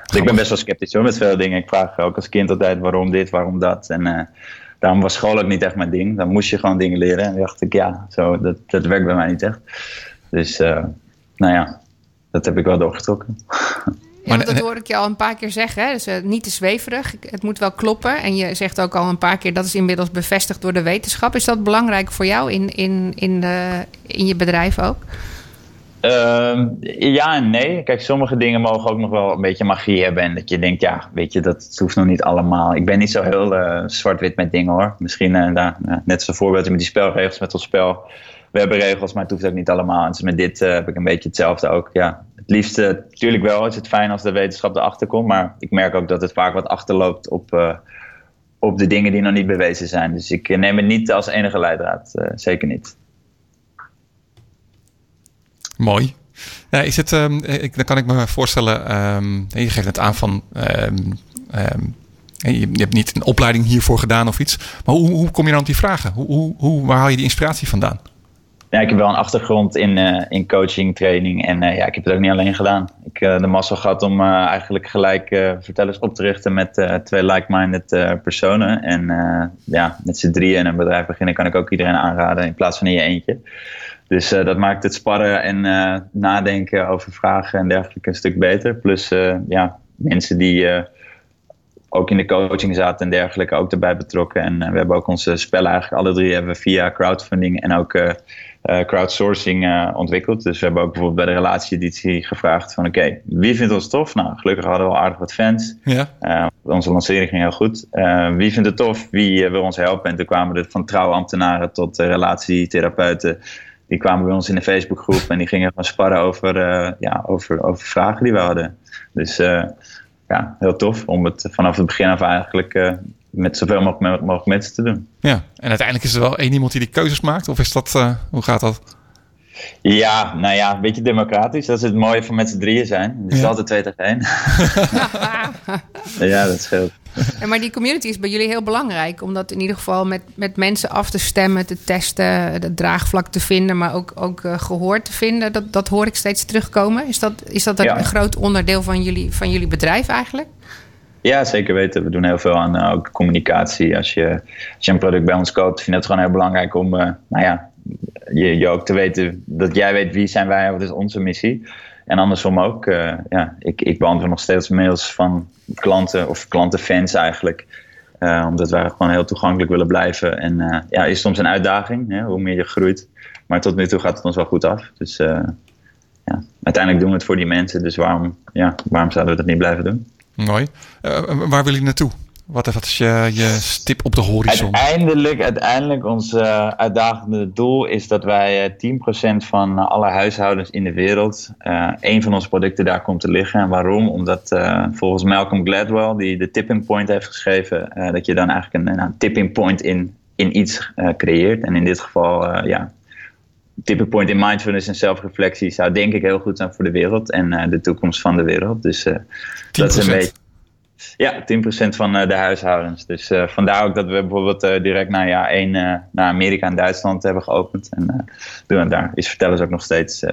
Dus ik ben best wel sceptisch hoor, met veel dingen. Ik vraag ook als kind altijd waarom dit, waarom dat. En daarom was school ook niet echt mijn ding. Dan moest je gewoon dingen leren. En dacht ik, ja, zo, dat, dat werkt bij mij niet echt. Dus nou ja, dat heb ik wel doorgetrokken. Ja, dat hoor ik je al een paar keer zeggen. Hè? Dus uh, niet te zweverig. Het moet wel kloppen. En je zegt ook al een paar keer dat is inmiddels bevestigd door de wetenschap. Is dat belangrijk voor jou in, in, in, de, in je bedrijf ook? Uh, ja en nee. Kijk, sommige dingen mogen ook nog wel een beetje magie hebben. En dat je denkt, ja, weet je, dat hoeft nog niet allemaal. Ik ben niet zo heel uh, zwart-wit met dingen hoor. Misschien uh, daar, net zo'n voorbeeld met die spelregels met ons spel we hebben regels, maar het hoeft ook niet allemaal. En met dit uh, heb ik een beetje hetzelfde ook. Ja, het liefste, natuurlijk wel, is het fijn als de wetenschap erachter komt. Maar ik merk ook dat het vaak wat achterloopt op, uh, op de dingen die nog niet bewezen zijn. Dus ik neem het niet als enige leidraad. Zeker niet. Mooi. Is het, um, ik, dan kan ik me voorstellen, um, je geeft het aan van. Um, je, je, hebt niet een opleiding hiervoor gedaan of iets. Maar hoe, hoe kom je dan op die vragen? Hoe, hoe, waar haal je die inspiratie vandaan? Ja, ik heb wel een achtergrond in, uh, in coaching, training. En uh, ja, ik heb het ook niet alleen gedaan. Ik uh, de massa gehad om eigenlijk gelijk vertellers op te richten met twee like-minded personen. En ja, met z'n drieën een bedrijf beginnen kan ik ook iedereen aanraden in plaats van in je eentje. Dus dat maakt het sparren en nadenken over vragen en dergelijke een stuk beter. Plus ja, mensen die ook in de coaching zaten en dergelijke ook erbij betrokken. En we hebben ook onze spellen eigenlijk alle drie hebben via crowdfunding en ook crowdsourcing ontwikkeld. Dus we hebben ook bijvoorbeeld bij de relatie-editie gevraagd van oké, wie vindt ons tof? Nou, gelukkig hadden we al aardig wat fans. Ja. onze lancering ging heel goed. wie vindt het tof? Wie wil ons helpen? En toen kwamen er van trouwambtenaren tot relatietherapeuten die kwamen bij ons in de Facebookgroep en die gingen gewoon sparren over, ja, over, over vragen die we hadden. Dus ja, heel tof om het vanaf het begin af eigenlijk met zoveel mogelijk, mogelijk mensen te doen. Ja, en uiteindelijk is er wel één iemand die die keuzes maakt, of is dat, hoe gaat dat? Ja, nou ja, een beetje democratisch. Dat is het mooie van met z'n drieën zijn. Het is ja. altijd twee tegen één. ja, dat scheelt. Ja, maar die community is bij jullie heel belangrijk. Om dat in ieder geval met, met mensen af te stemmen, te testen, het draagvlak te vinden, maar ook, ook uh, gehoor te vinden. Dat, dat hoor ik steeds terugkomen. Is dat, is dat een, groot onderdeel van jullie, van jullie bedrijf eigenlijk? Ja, zeker weten. We doen heel veel aan ook communicatie. Als je, als je een product bij ons koopt, vind ik het gewoon heel belangrijk om uh, nou ja, je, je ook te weten dat jij weet wie zijn wij, wat is onze missie. En andersom ook, uh, ja, ik, ik beantwoord nog steeds mails van klanten of klantenfans eigenlijk. Omdat wij gewoon heel toegankelijk willen blijven. En ja, is soms een uitdaging, hè, hoe meer je groeit. Maar tot nu toe gaat het ons wel goed af. Dus ja, uiteindelijk doen we het voor die mensen. Dus waarom, ja, waarom zouden we dat niet blijven doen? Mooi. waar wil je naartoe? Wat is je, je stip op de horizon? Uiteindelijk, uiteindelijk ons uh, uitdagende doel is dat wij 10% eh, van alle huishoudens in de wereld een van onze producten daar komt te liggen. En waarom? Omdat volgens Malcolm Gladwell, die de tipping point heeft geschreven, dat je dan eigenlijk een, een tipping point in, in iets creëert. En in dit geval, ja, tipping point in mindfulness en zelfreflectie zou denk ik heel goed zijn voor de wereld en de toekomst van de wereld. Dus dat is een beetje ja, 10% van uh, de huishoudens. Dus vandaar ook dat we bijvoorbeeld direct na jaar 1 naar Amerika en Duitsland hebben geopend. En doen daar is Vertellers ook nog steeds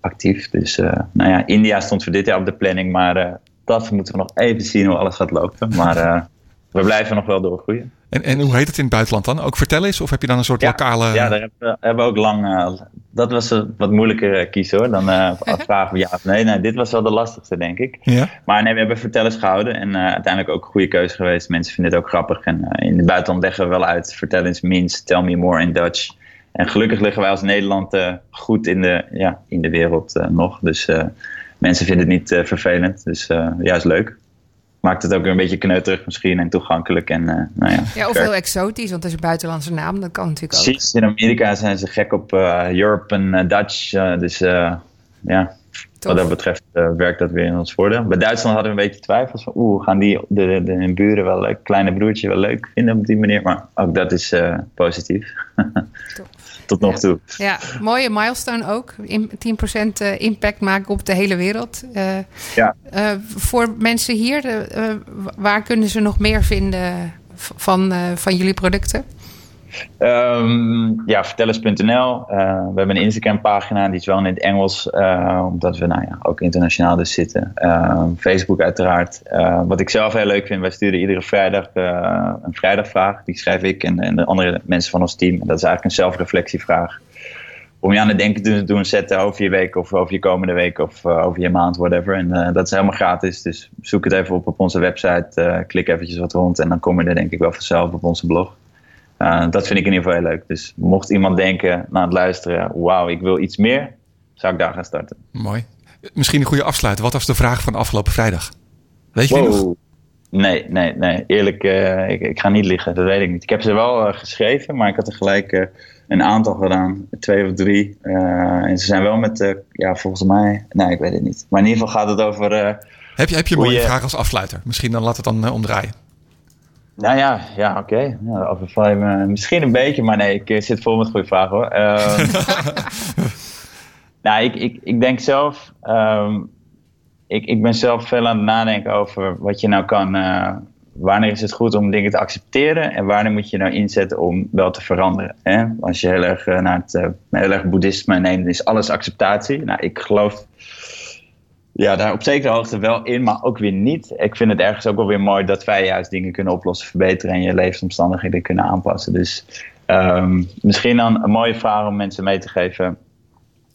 actief. Dus nou ja, India stond voor dit jaar op de planning, maar dat moeten we nog even zien hoe alles gaat lopen. Maar we blijven nog wel doorgroeien. En, en hoe heet het in het buitenland dan? Ook vertel eens? Of heb je dan een soort lokale... Ja, daar hebben we, hebben we ook lang... Uh, dat was een wat moeilijker uh, kiezen hoor. Dan uh, vragen we ja of nee. nee. Dit was wel de lastigste denk ik. Ja. Maar nee, we hebben vertellers gehouden. En uiteindelijk ook een goede keuze geweest. Mensen vinden het ook grappig. En in het buitenland leggen we wel uit. Vertel eens means tell me more in Dutch. En gelukkig liggen wij als Nederland goed in de, ja, in de wereld nog. Dus mensen vinden het niet vervelend. Dus ja, is leuk maakt het ook een beetje kneuterig misschien en toegankelijk. En, uh, nou ja, ja, of heel exotisch, want het is een buitenlandse naam. Dat kan natuurlijk ook. Precies, in Amerika zijn ze gek op uh, Europe en uh, Dutch. dus ja, wat dat betreft werkt dat weer in ons voordeel. Bij Duitsland hadden we een beetje twijfels van... oeh, gaan die de, de, de buren wel leuk, kleine broertje wel leuk vinden op die manier. Maar ook dat is positief. tot nog toe. Ja, mooie milestone ook. 10% eh, impact maken op de hele wereld. Uh, ja. Uh, voor mensen hier, waar kunnen ze nog meer vinden van, van jullie producten? Um, ja, vertellers.nl. Uh, we hebben een Instagram pagina, die is wel in het Engels, uh, omdat we nou ja, ook internationaal dus zitten. Uh, Facebook uiteraard. wat ik zelf heel leuk vind, wij sturen iedere vrijdag een vrijdagvraag. Die schrijf ik en, en, de andere mensen van ons team. En dat is eigenlijk een zelfreflectievraag. Om je aan het denken te doen zetten over je week of over je komende week of over je maand, whatever. En dat is helemaal gratis, dus zoek het even op op onze website. klik eventjes wat rond en dan kom je er denk ik wel vanzelf op onze blog. Uh, dat vind ik in ieder geval heel leuk. Dus mocht iemand denken na het luisteren, wauw, ik wil iets meer, zou ik daar gaan starten. Mooi. Misschien een goede afsluiter. Wat was de vraag van afgelopen vrijdag? Weet je wow. nog? Nee, nee, nee. Eerlijk, uh, ik, ik, ga niet liggen. Dat weet ik niet. Ik heb ze wel uh, geschreven, maar ik had er gelijk een aantal gedaan. Twee of drie. en ze zijn wel met, ja, volgens mij... Nee, ik weet het niet. Maar in ieder geval gaat het over... heb je, heb je een mooie je... vraag als afsluiter? Misschien dan laat het dan omdraaien. Nou ja, ja oké. Okay. Ja, overval me misschien een beetje, maar nee, ik eh, zit vol met goede vragen hoor. Um, nou, ik, ik, ik denk zelf, um, ik, ik ben zelf veel aan het nadenken over wat je nou kan. Uh, wanneer is het goed om dingen te accepteren en wanneer moet je nou inzetten om wel te veranderen? Hè? Als je heel erg uh, naar het heel erg boeddhisme neemt, is alles acceptatie. Nou, ik geloof ja, daar op zekere hoogte wel in, maar ook weer niet. Ik vind het ergens ook wel weer mooi dat wij juist dingen kunnen oplossen, verbeteren en je levensomstandigheden kunnen aanpassen. Dus um, misschien dan een mooie vraag om mensen mee te geven.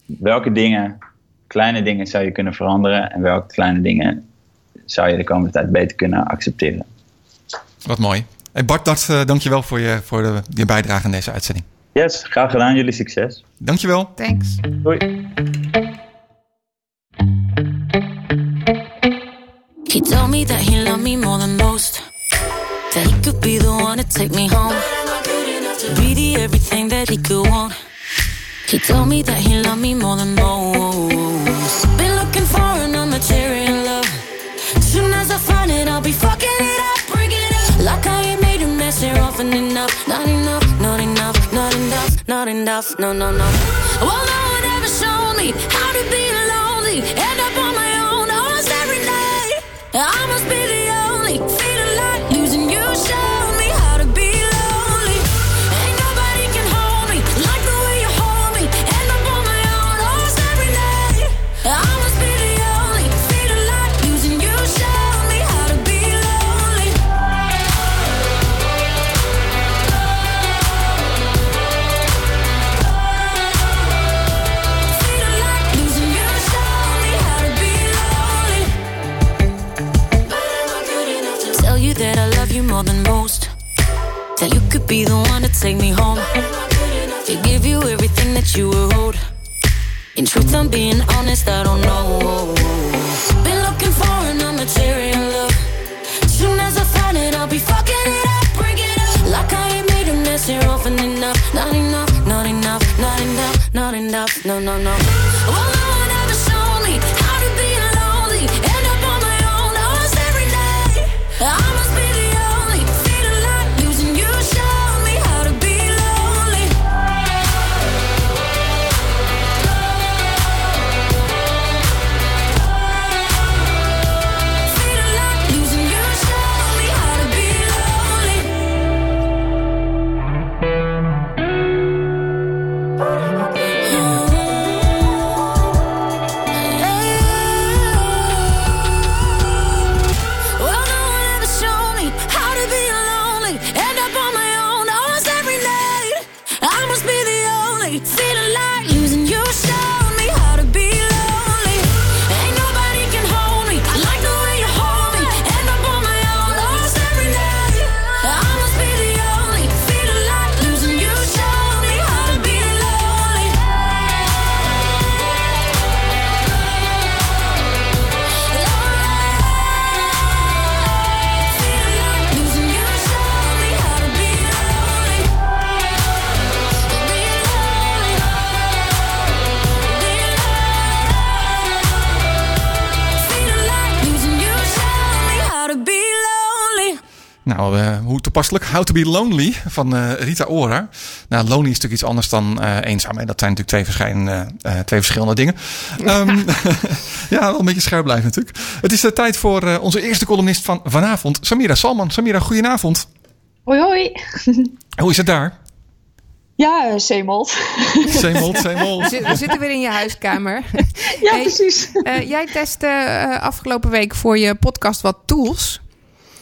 Welke dingen, kleine dingen zou je kunnen veranderen en welke kleine dingen zou je de komende tijd beter kunnen accepteren. Wat mooi. Hey Bart, dat, uh, dankjewel voor, je, voor de, je bijdrage in deze uitzending. Yes, graag gedaan. Jullie succes. Dankjewel. Thanks. Doei. He told me that he loved me more than most. That he could be the one to take me home. Be the everything that he could want. He told me that he loved me more than most. Been looking for an material love. Soon as I find it, I'll be fucking it up, bring it up. Like I ain't made a mess here often enough. Not enough, not enough, not enough, not enough, no, no, no. Well, no one ever showed me how to be that you would. In truth, I'm being honest, I don't know. Been looking for an material love. Soon as I find it, I'll be fucking it up, bring it up. Like I ain't made a mess here often enough. Not enough, not enough, not enough, not enough, no, no, no. Toepasselijk. How to be lonely van eh, Rita Ora. Nou, lonely is natuurlijk iets anders dan eh, eenzaam. Hè? Dat zijn natuurlijk twee verschillende, eh, twee verschillende dingen. Ehm, ja, wel een beetje scherp blijven natuurlijk. Het is de tijd voor eh, onze eerste columnist van vanavond, Samira Salman. Samira, goedenavond. Hoi hoi. Hoe is het daar? Ja, Zeemold. Zeemold, Zeemold. We zit- we zitten weer in je huiskamer. Ja, Hey, precies. Eh, jij testte eh, afgelopen week voor je podcast wat tools.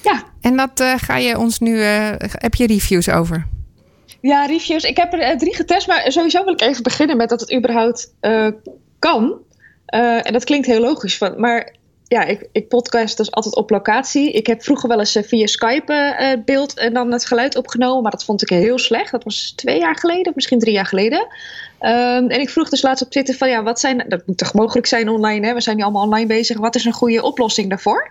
Ja. En dat eh, ga je ons nu. eh, heb je reviews over? ja, reviews. Ik heb er eh, drie getest, maar sowieso wil ik even beginnen met dat het überhaupt kan. En dat klinkt heel logisch, van, maar ja, ik, ik podcast dus altijd op locatie. Ik heb vroeger wel eens via Skype beeld en dan het geluid opgenomen, maar dat vond ik heel slecht. Dat was twee jaar geleden, of misschien drie jaar geleden. Ehm, en ik vroeg dus laatst op Twitter van ja, wat zijn, dat moet toch mogelijk zijn online, hè? we zijn nu allemaal online bezig. Wat is een goede oplossing daarvoor?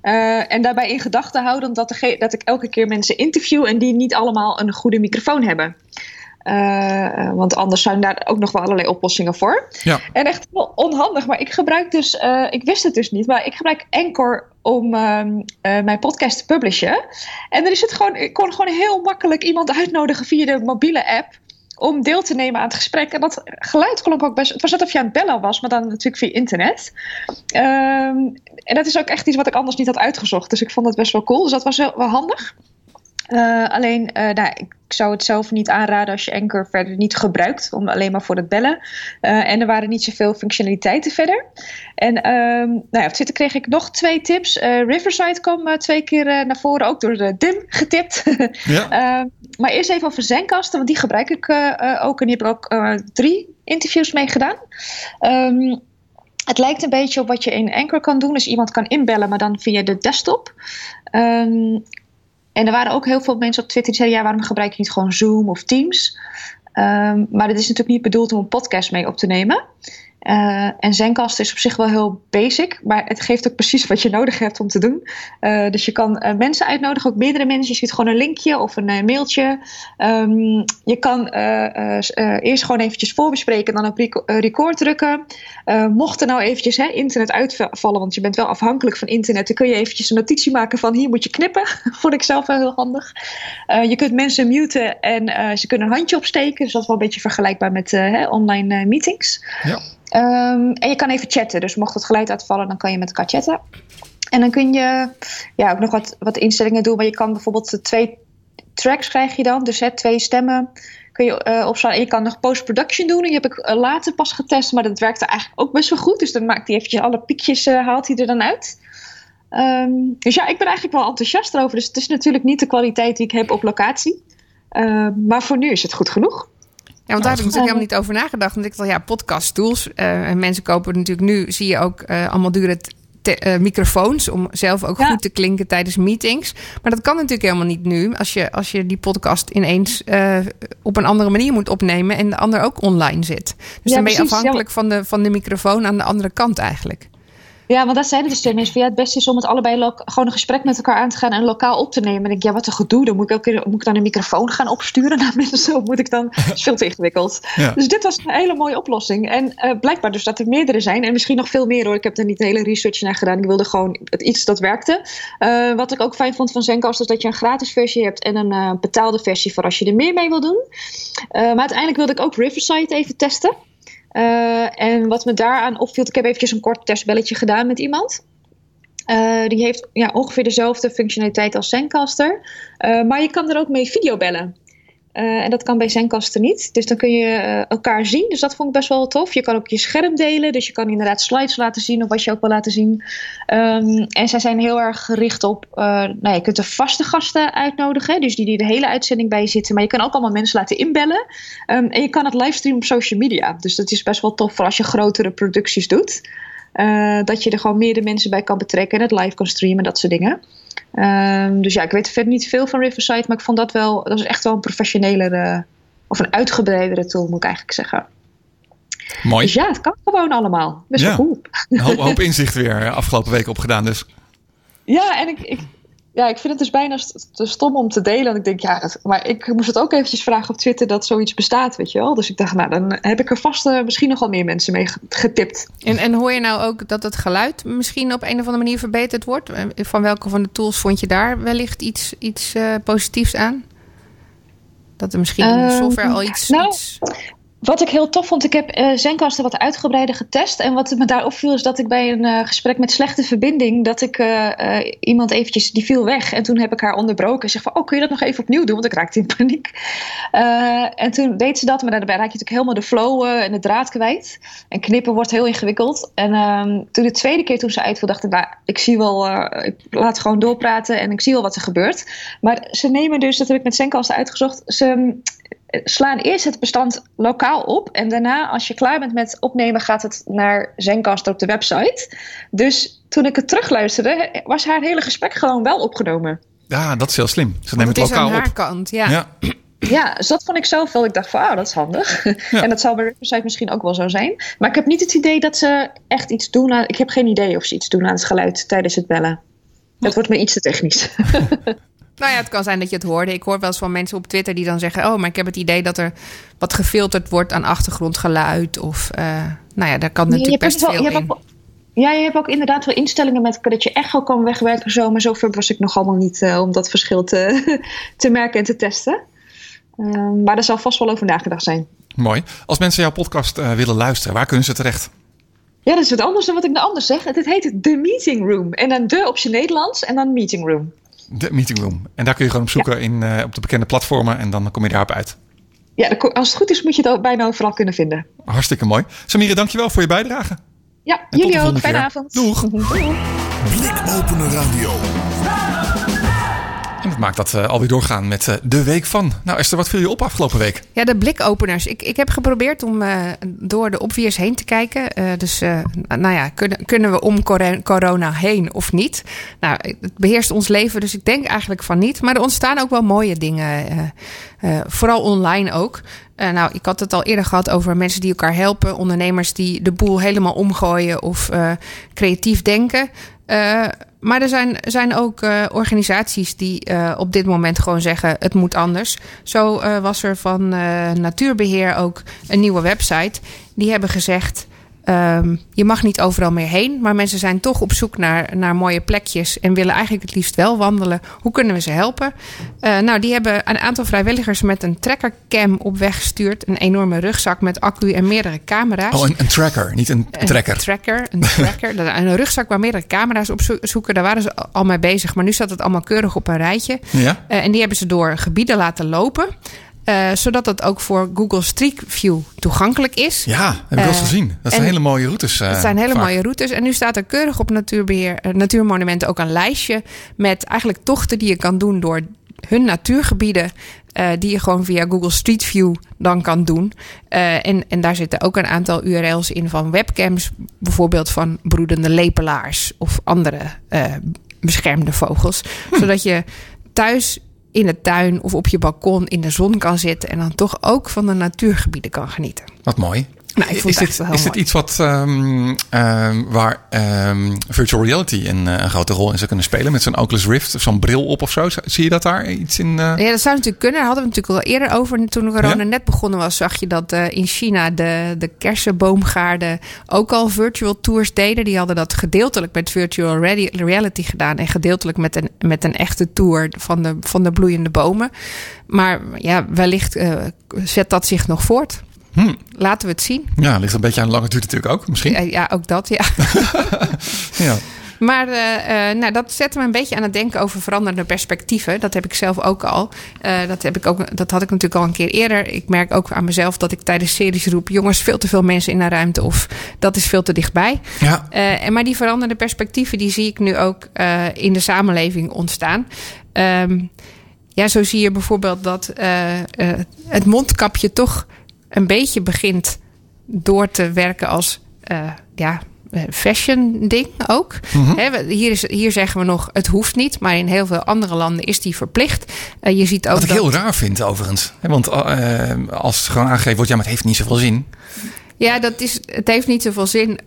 Eh, en daarbij in gedachten houden dat, dege- dat ik elke keer mensen interview en die niet allemaal een goede microfoon hebben. Eh, want anders zijn daar ook nog wel allerlei oplossingen voor. Ja. En echt wel onhandig, maar ik gebruik dus, eh, ik wist het dus niet, maar ik gebruik Anchor om ehm, eh, mijn podcast te publishen. En dan is het gewoon, ik kon gewoon heel makkelijk iemand uitnodigen via de mobiele app om deel te nemen aan het gesprek. En dat geluid klonk ook best. Het was net of je aan het bellen was, maar dan natuurlijk via internet. Ehm, en dat is ook echt iets wat ik anders niet had uitgezocht. Dus ik vond dat best wel cool. Dus dat was wel, wel handig. Eh, alleen, eh, nou, ik zou het zelf niet aanraden als je Anchor verder niet gebruikt, om alleen maar voor het bellen. Eh, en er waren niet zoveel functionaliteiten verder. En ehm, nou ja, op Twitter kreeg ik nog twee tips. Riverside kwam twee keer naar voren, ook door de Dim getipt. Ja. Ehm, maar eerst even over Zencaster, want die gebruik ik ook. En die heb ik ook drie interviews mee gedaan. Ehm, Het lijkt een beetje op wat je in Anchor kan doen. Dus iemand kan inbellen, maar dan via de desktop. Ehm, en er waren ook heel veel mensen op Twitter die zeiden: ja, waarom gebruik je niet gewoon Zoom of Teams? Ehm, maar het is natuurlijk niet bedoeld om een podcast mee op te nemen. Uh, en Zencast is op zich wel heel basic, maar het geeft ook precies wat je nodig hebt om te doen. Uh, dus je kan uh, mensen uitnodigen, ook meerdere mensen. Je ziet gewoon een linkje of een mailtje. Um, je kan eerst gewoon eventjes voorbespreken en dan op rec record drukken. mocht er nou eventjes hè, internet uitvallen, want je bent wel afhankelijk van internet, dan kun je eventjes een notitie maken van hier moet je knippen. Vond ik zelf wel heel handig. je kunt mensen muten en ze kunnen een handje opsteken. Dus dat is wel een beetje vergelijkbaar met online meetings. Ja. Um, en je kan even chatten. Dus mocht het geluid uitvallen, dan kan je met elkaar chatten. En dan kun je ja, ook nog wat, wat instellingen doen. Maar je kan bijvoorbeeld twee tracks krijg je dan. Dus hè, twee stemmen kun je uh, opslaan. En je kan nog post-production doen. En die heb ik uh, later pas getest. Maar dat werkte eigenlijk ook best wel goed. Dus dan maakt hij eventjes alle piekjes, haalt hij er dan uit. Um, dus ja, ik ben eigenlijk wel enthousiast erover. Dus het is natuurlijk niet de kwaliteit die ik heb op locatie. maar voor nu is het goed genoeg. Ja, want daar heb ik natuurlijk helemaal niet over nagedacht. Want ik dacht, ja, podcast tools. Uh, en mensen kopen natuurlijk nu, zie je ook uh, allemaal dure uh, microfoons. Om zelf ook ja. goed te klinken tijdens meetings. Maar dat kan natuurlijk helemaal niet nu. Als je, als je die podcast ineens op een andere manier moet opnemen. En de ander ook online zit. Dus ja, dan ben je precies, afhankelijk ja. van, de, van de microfoon aan de andere kant eigenlijk. Ja, want dat zeiden dus tegen mensen. Ja, het beste is om het allebei gewoon een gesprek met elkaar aan te gaan en lokaal op te nemen. En ik, ja, wat een gedoe. Dan moet ik, ook, moet ik dan een microfoon gaan opsturen naar mensen. Zo moet ik dan. Dat is veel te ingewikkeld. Ja. Dus dit was een hele mooie oplossing. En uh, blijkbaar dus dat er meerdere zijn. En misschien nog veel meer hoor. Ik heb er niet de hele research naar gedaan. Ik wilde gewoon het, iets dat werkte. Uh, wat ik ook fijn vond van Zencast is dat je een gratis versie hebt en een uh, betaalde versie voor als je er meer mee wil doen. maar uiteindelijk wilde ik ook Riverside even testen. Uh, en wat me daaraan opviel, ik heb eventjes een kort testbelletje gedaan met iemand. Uh, die heeft ja, ongeveer dezelfde functionaliteit als Zencaster. Uh, maar je kan er ook mee videobellen. Uh, en dat kan bij Zencaster niet. Dus dan kun je uh, elkaar zien. Dus dat vond ik best wel tof. Je kan ook je scherm delen. Dus je kan inderdaad slides laten zien. Of wat je ook wil laten zien. Um, en zij zijn heel erg gericht op... Uh, nou, je kunt er vaste gasten uitnodigen. Dus die die de hele uitzending bij zitten. Maar je kan ook allemaal mensen laten inbellen. Um, en je kan het livestreamen op social media. Dus dat is best wel tof voor als je grotere producties doet. dat je er gewoon meerdere mensen bij kan betrekken. En het live kan streamen. Dat soort dingen. Um, dus ja, ik weet verder niet veel van Riverside, maar ik vond dat wel, dat is echt wel een professionelere of een uitgebreidere tool, moet ik eigenlijk zeggen. Mooi. Dus ja, het kan gewoon allemaal. Best ja. wel cool. Een hoop, hoop inzicht weer afgelopen week opgedaan dus. Ja, en ik, ik, ja, ik vind het dus bijna te stom om te delen. En ik denk, ja, maar ik moest het ook eventjes vragen op Twitter dat zoiets bestaat, weet je wel. Dus ik dacht, nou, dan heb ik er vast uh, misschien nogal meer mensen mee getipt. En, en hoor je nou ook dat het geluid misschien op een of andere manier verbeterd wordt? Van welke van de tools vond je daar wellicht iets, iets uh, positiefs aan? Dat er misschien de software al iets, nou, iets... Wat ik heel tof vond, ik heb uh, wat uitgebreider getest. En wat me daar opviel is dat ik bij een uh, gesprek met slechte verbinding... dat ik uh, iemand eventjes, die viel weg. En toen heb ik haar onderbroken. En zeg van, oh, kun je dat nog even opnieuw doen? Want ik raakte in paniek. en toen deed ze dat, maar daarbij raak je natuurlijk helemaal de flow en de draad kwijt. En knippen wordt heel ingewikkeld. En ehm, toen de tweede keer toen ze uitviel, dacht ik... Nou, ik zie wel, ik laat gewoon doorpraten en ik zie wel wat er gebeurt. Maar ze nemen dus, dat heb ik met Zencaster uitgezocht... Ze, slaan eerst het bestand lokaal op. En daarna, als je klaar bent met opnemen, gaat het naar Zencaster op de website. Dus toen ik het terugluisterde, was haar hele gesprek gewoon wel opgenomen. Ja, dat is heel slim. Ze nemen het, het lokaal is aan op. haar kant, ja. Ja. Ja, dus dat vond ik zelf wel. Ik dacht van, oh, dat is handig. Ja. en dat zal bij Riverside misschien ook wel zo zijn. Maar ik heb niet het idee dat ze echt iets doen aan... Ik heb geen idee of ze iets doen aan het geluid tijdens het bellen. Dat wordt me iets te technisch. Nou ja, het kan zijn dat je het hoorde. Ik hoor wel eens van mensen op Twitter die dan zeggen: Oh, maar ik heb het idee dat er wat gefilterd wordt aan achtergrondgeluid. Of uh, nou ja, daar kan natuurlijk best wel, veel in. Ook, ja, je hebt ook inderdaad wel instellingen met dat je echo kan wegwerken. Zo, maar zover was ik nog allemaal niet uh, om dat verschil te, te merken en te testen. Uh, maar er zal vast wel over nagedacht zijn. Mooi. Als mensen jouw podcast uh, willen luisteren, waar kunnen ze terecht? Ja, dat is wat anders dan wat ik nou anders zeg. Het heet The Meeting Room. En dan de op zijn Nederlands en dan Meeting Room. De meeting room. En daar kun je gewoon op zoeken ja. in, uh, op de bekende platformen en dan kom je daarop uit. Ja, als het goed is moet je het ook bijna overal kunnen vinden. Hartstikke mooi. Samire, dankjewel voor je bijdrage. Ja, en jullie ook. Fijne avond. Doeg. Doeg. Blikopener Radio. Maakt dat uh, alweer doorgaan met uh, de week van. Nou Esther, wat viel je op afgelopen week? Ja, de blikopeners. Ik, ik heb geprobeerd om uh, door de obvious heen te kijken. dus nou ja, kunnen, kunnen we om corona heen of niet? Nou, het beheerst ons leven, dus ik denk eigenlijk van niet. Maar er ontstaan ook wel mooie dingen. vooral online ook. Nou, ik had het al eerder gehad over mensen die elkaar helpen, ondernemers die de boel helemaal omgooien of creatief denken. Uh, maar er zijn, zijn ook organisaties die op dit moment gewoon zeggen: het moet anders. Zo was er van Natuurbeheer ook een nieuwe website. Die hebben gezegd. Um, je mag niet overal meer heen, maar mensen zijn toch op zoek naar, naar mooie plekjes en willen eigenlijk het liefst wel wandelen. Hoe kunnen we ze helpen? Uh, nou, die hebben een aantal vrijwilligers met een trackercam op weg gestuurd. Een enorme rugzak met accu en meerdere camera's. Oh, een, een tracker, niet een, een tracker. tracker, een tracker. een rugzak waar meerdere camera's op zoeken. Daar waren ze al mee bezig, maar nu staat het allemaal keurig op een rijtje. Ja. Uh, en die hebben ze door gebieden laten lopen. Uh, zodat het ook voor Google Street View toegankelijk is. Ja, heb ik wel eens gezien. Dat zijn hele mooie routes. Dat zijn hele vaak. mooie routes. En nu staat er keurig op Natuurbeheer, Natuurmonumenten ook een lijstje met eigenlijk tochten die je kan doen door hun natuurgebieden. Uh, die je gewoon via Google Street View dan kan doen. Uh, en, en daar zitten ook een aantal URL's in van webcams. Bijvoorbeeld van broedende lepelaars of andere uh, beschermde vogels. Hm. Zodat je thuis in de tuin of op je balkon in de zon kan zitten. En dan toch ook van de natuurgebieden kan genieten. Wat mooi. Nou, ik vond is, dit, is dit iets wat, um, um, waar um, virtual reality een, uh, een, grote rol in zou kunnen spelen? Met zo'n Oculus Rift of zo'n bril op of zo? Zie je dat daar iets in? Uh... Ja, dat zou natuurlijk kunnen. Daar hadden we natuurlijk al eerder over. Toen corona ja? net begonnen was, zag je dat uh, in China de, de kersenboomgaarden ook al virtual tours deden. Die hadden dat gedeeltelijk met virtual reality gedaan. En gedeeltelijk met een, met een echte tour van de, van de bloeiende bomen. Maar ja, wellicht uh, zet dat zich nog voort. Hm. Laten we het zien. Ja, ligt een beetje aan de lange duur natuurlijk ook, misschien. Ja, ja ook dat, ja. ja. Maar uh, uh, nou, dat zet me een beetje aan het denken over veranderende perspectieven. Dat heb ik zelf ook al. Uh, dat, heb ik ook, dat had ik natuurlijk al een keer eerder. Ik merk ook aan mezelf dat ik tijdens series roep... jongens, veel te veel mensen in een ruimte of dat is veel te dichtbij. Ja. en maar die veranderende perspectieven... die zie ik nu ook in de samenleving ontstaan. Um, ja, zo zie je bijvoorbeeld dat het mondkapje toch een beetje begint door te werken als uh, ja, fashion ding ook. Mhm. He, hier, is, hier zeggen we nog, het hoeft niet. Maar in heel veel andere landen is die verplicht. Uh, je ziet ook Wat ik dat... heel raar vind overigens. Want uh, als het gewoon aangegeven wordt, ja, maar het heeft niet zoveel zin. Ja, dat is, het heeft niet zoveel zin.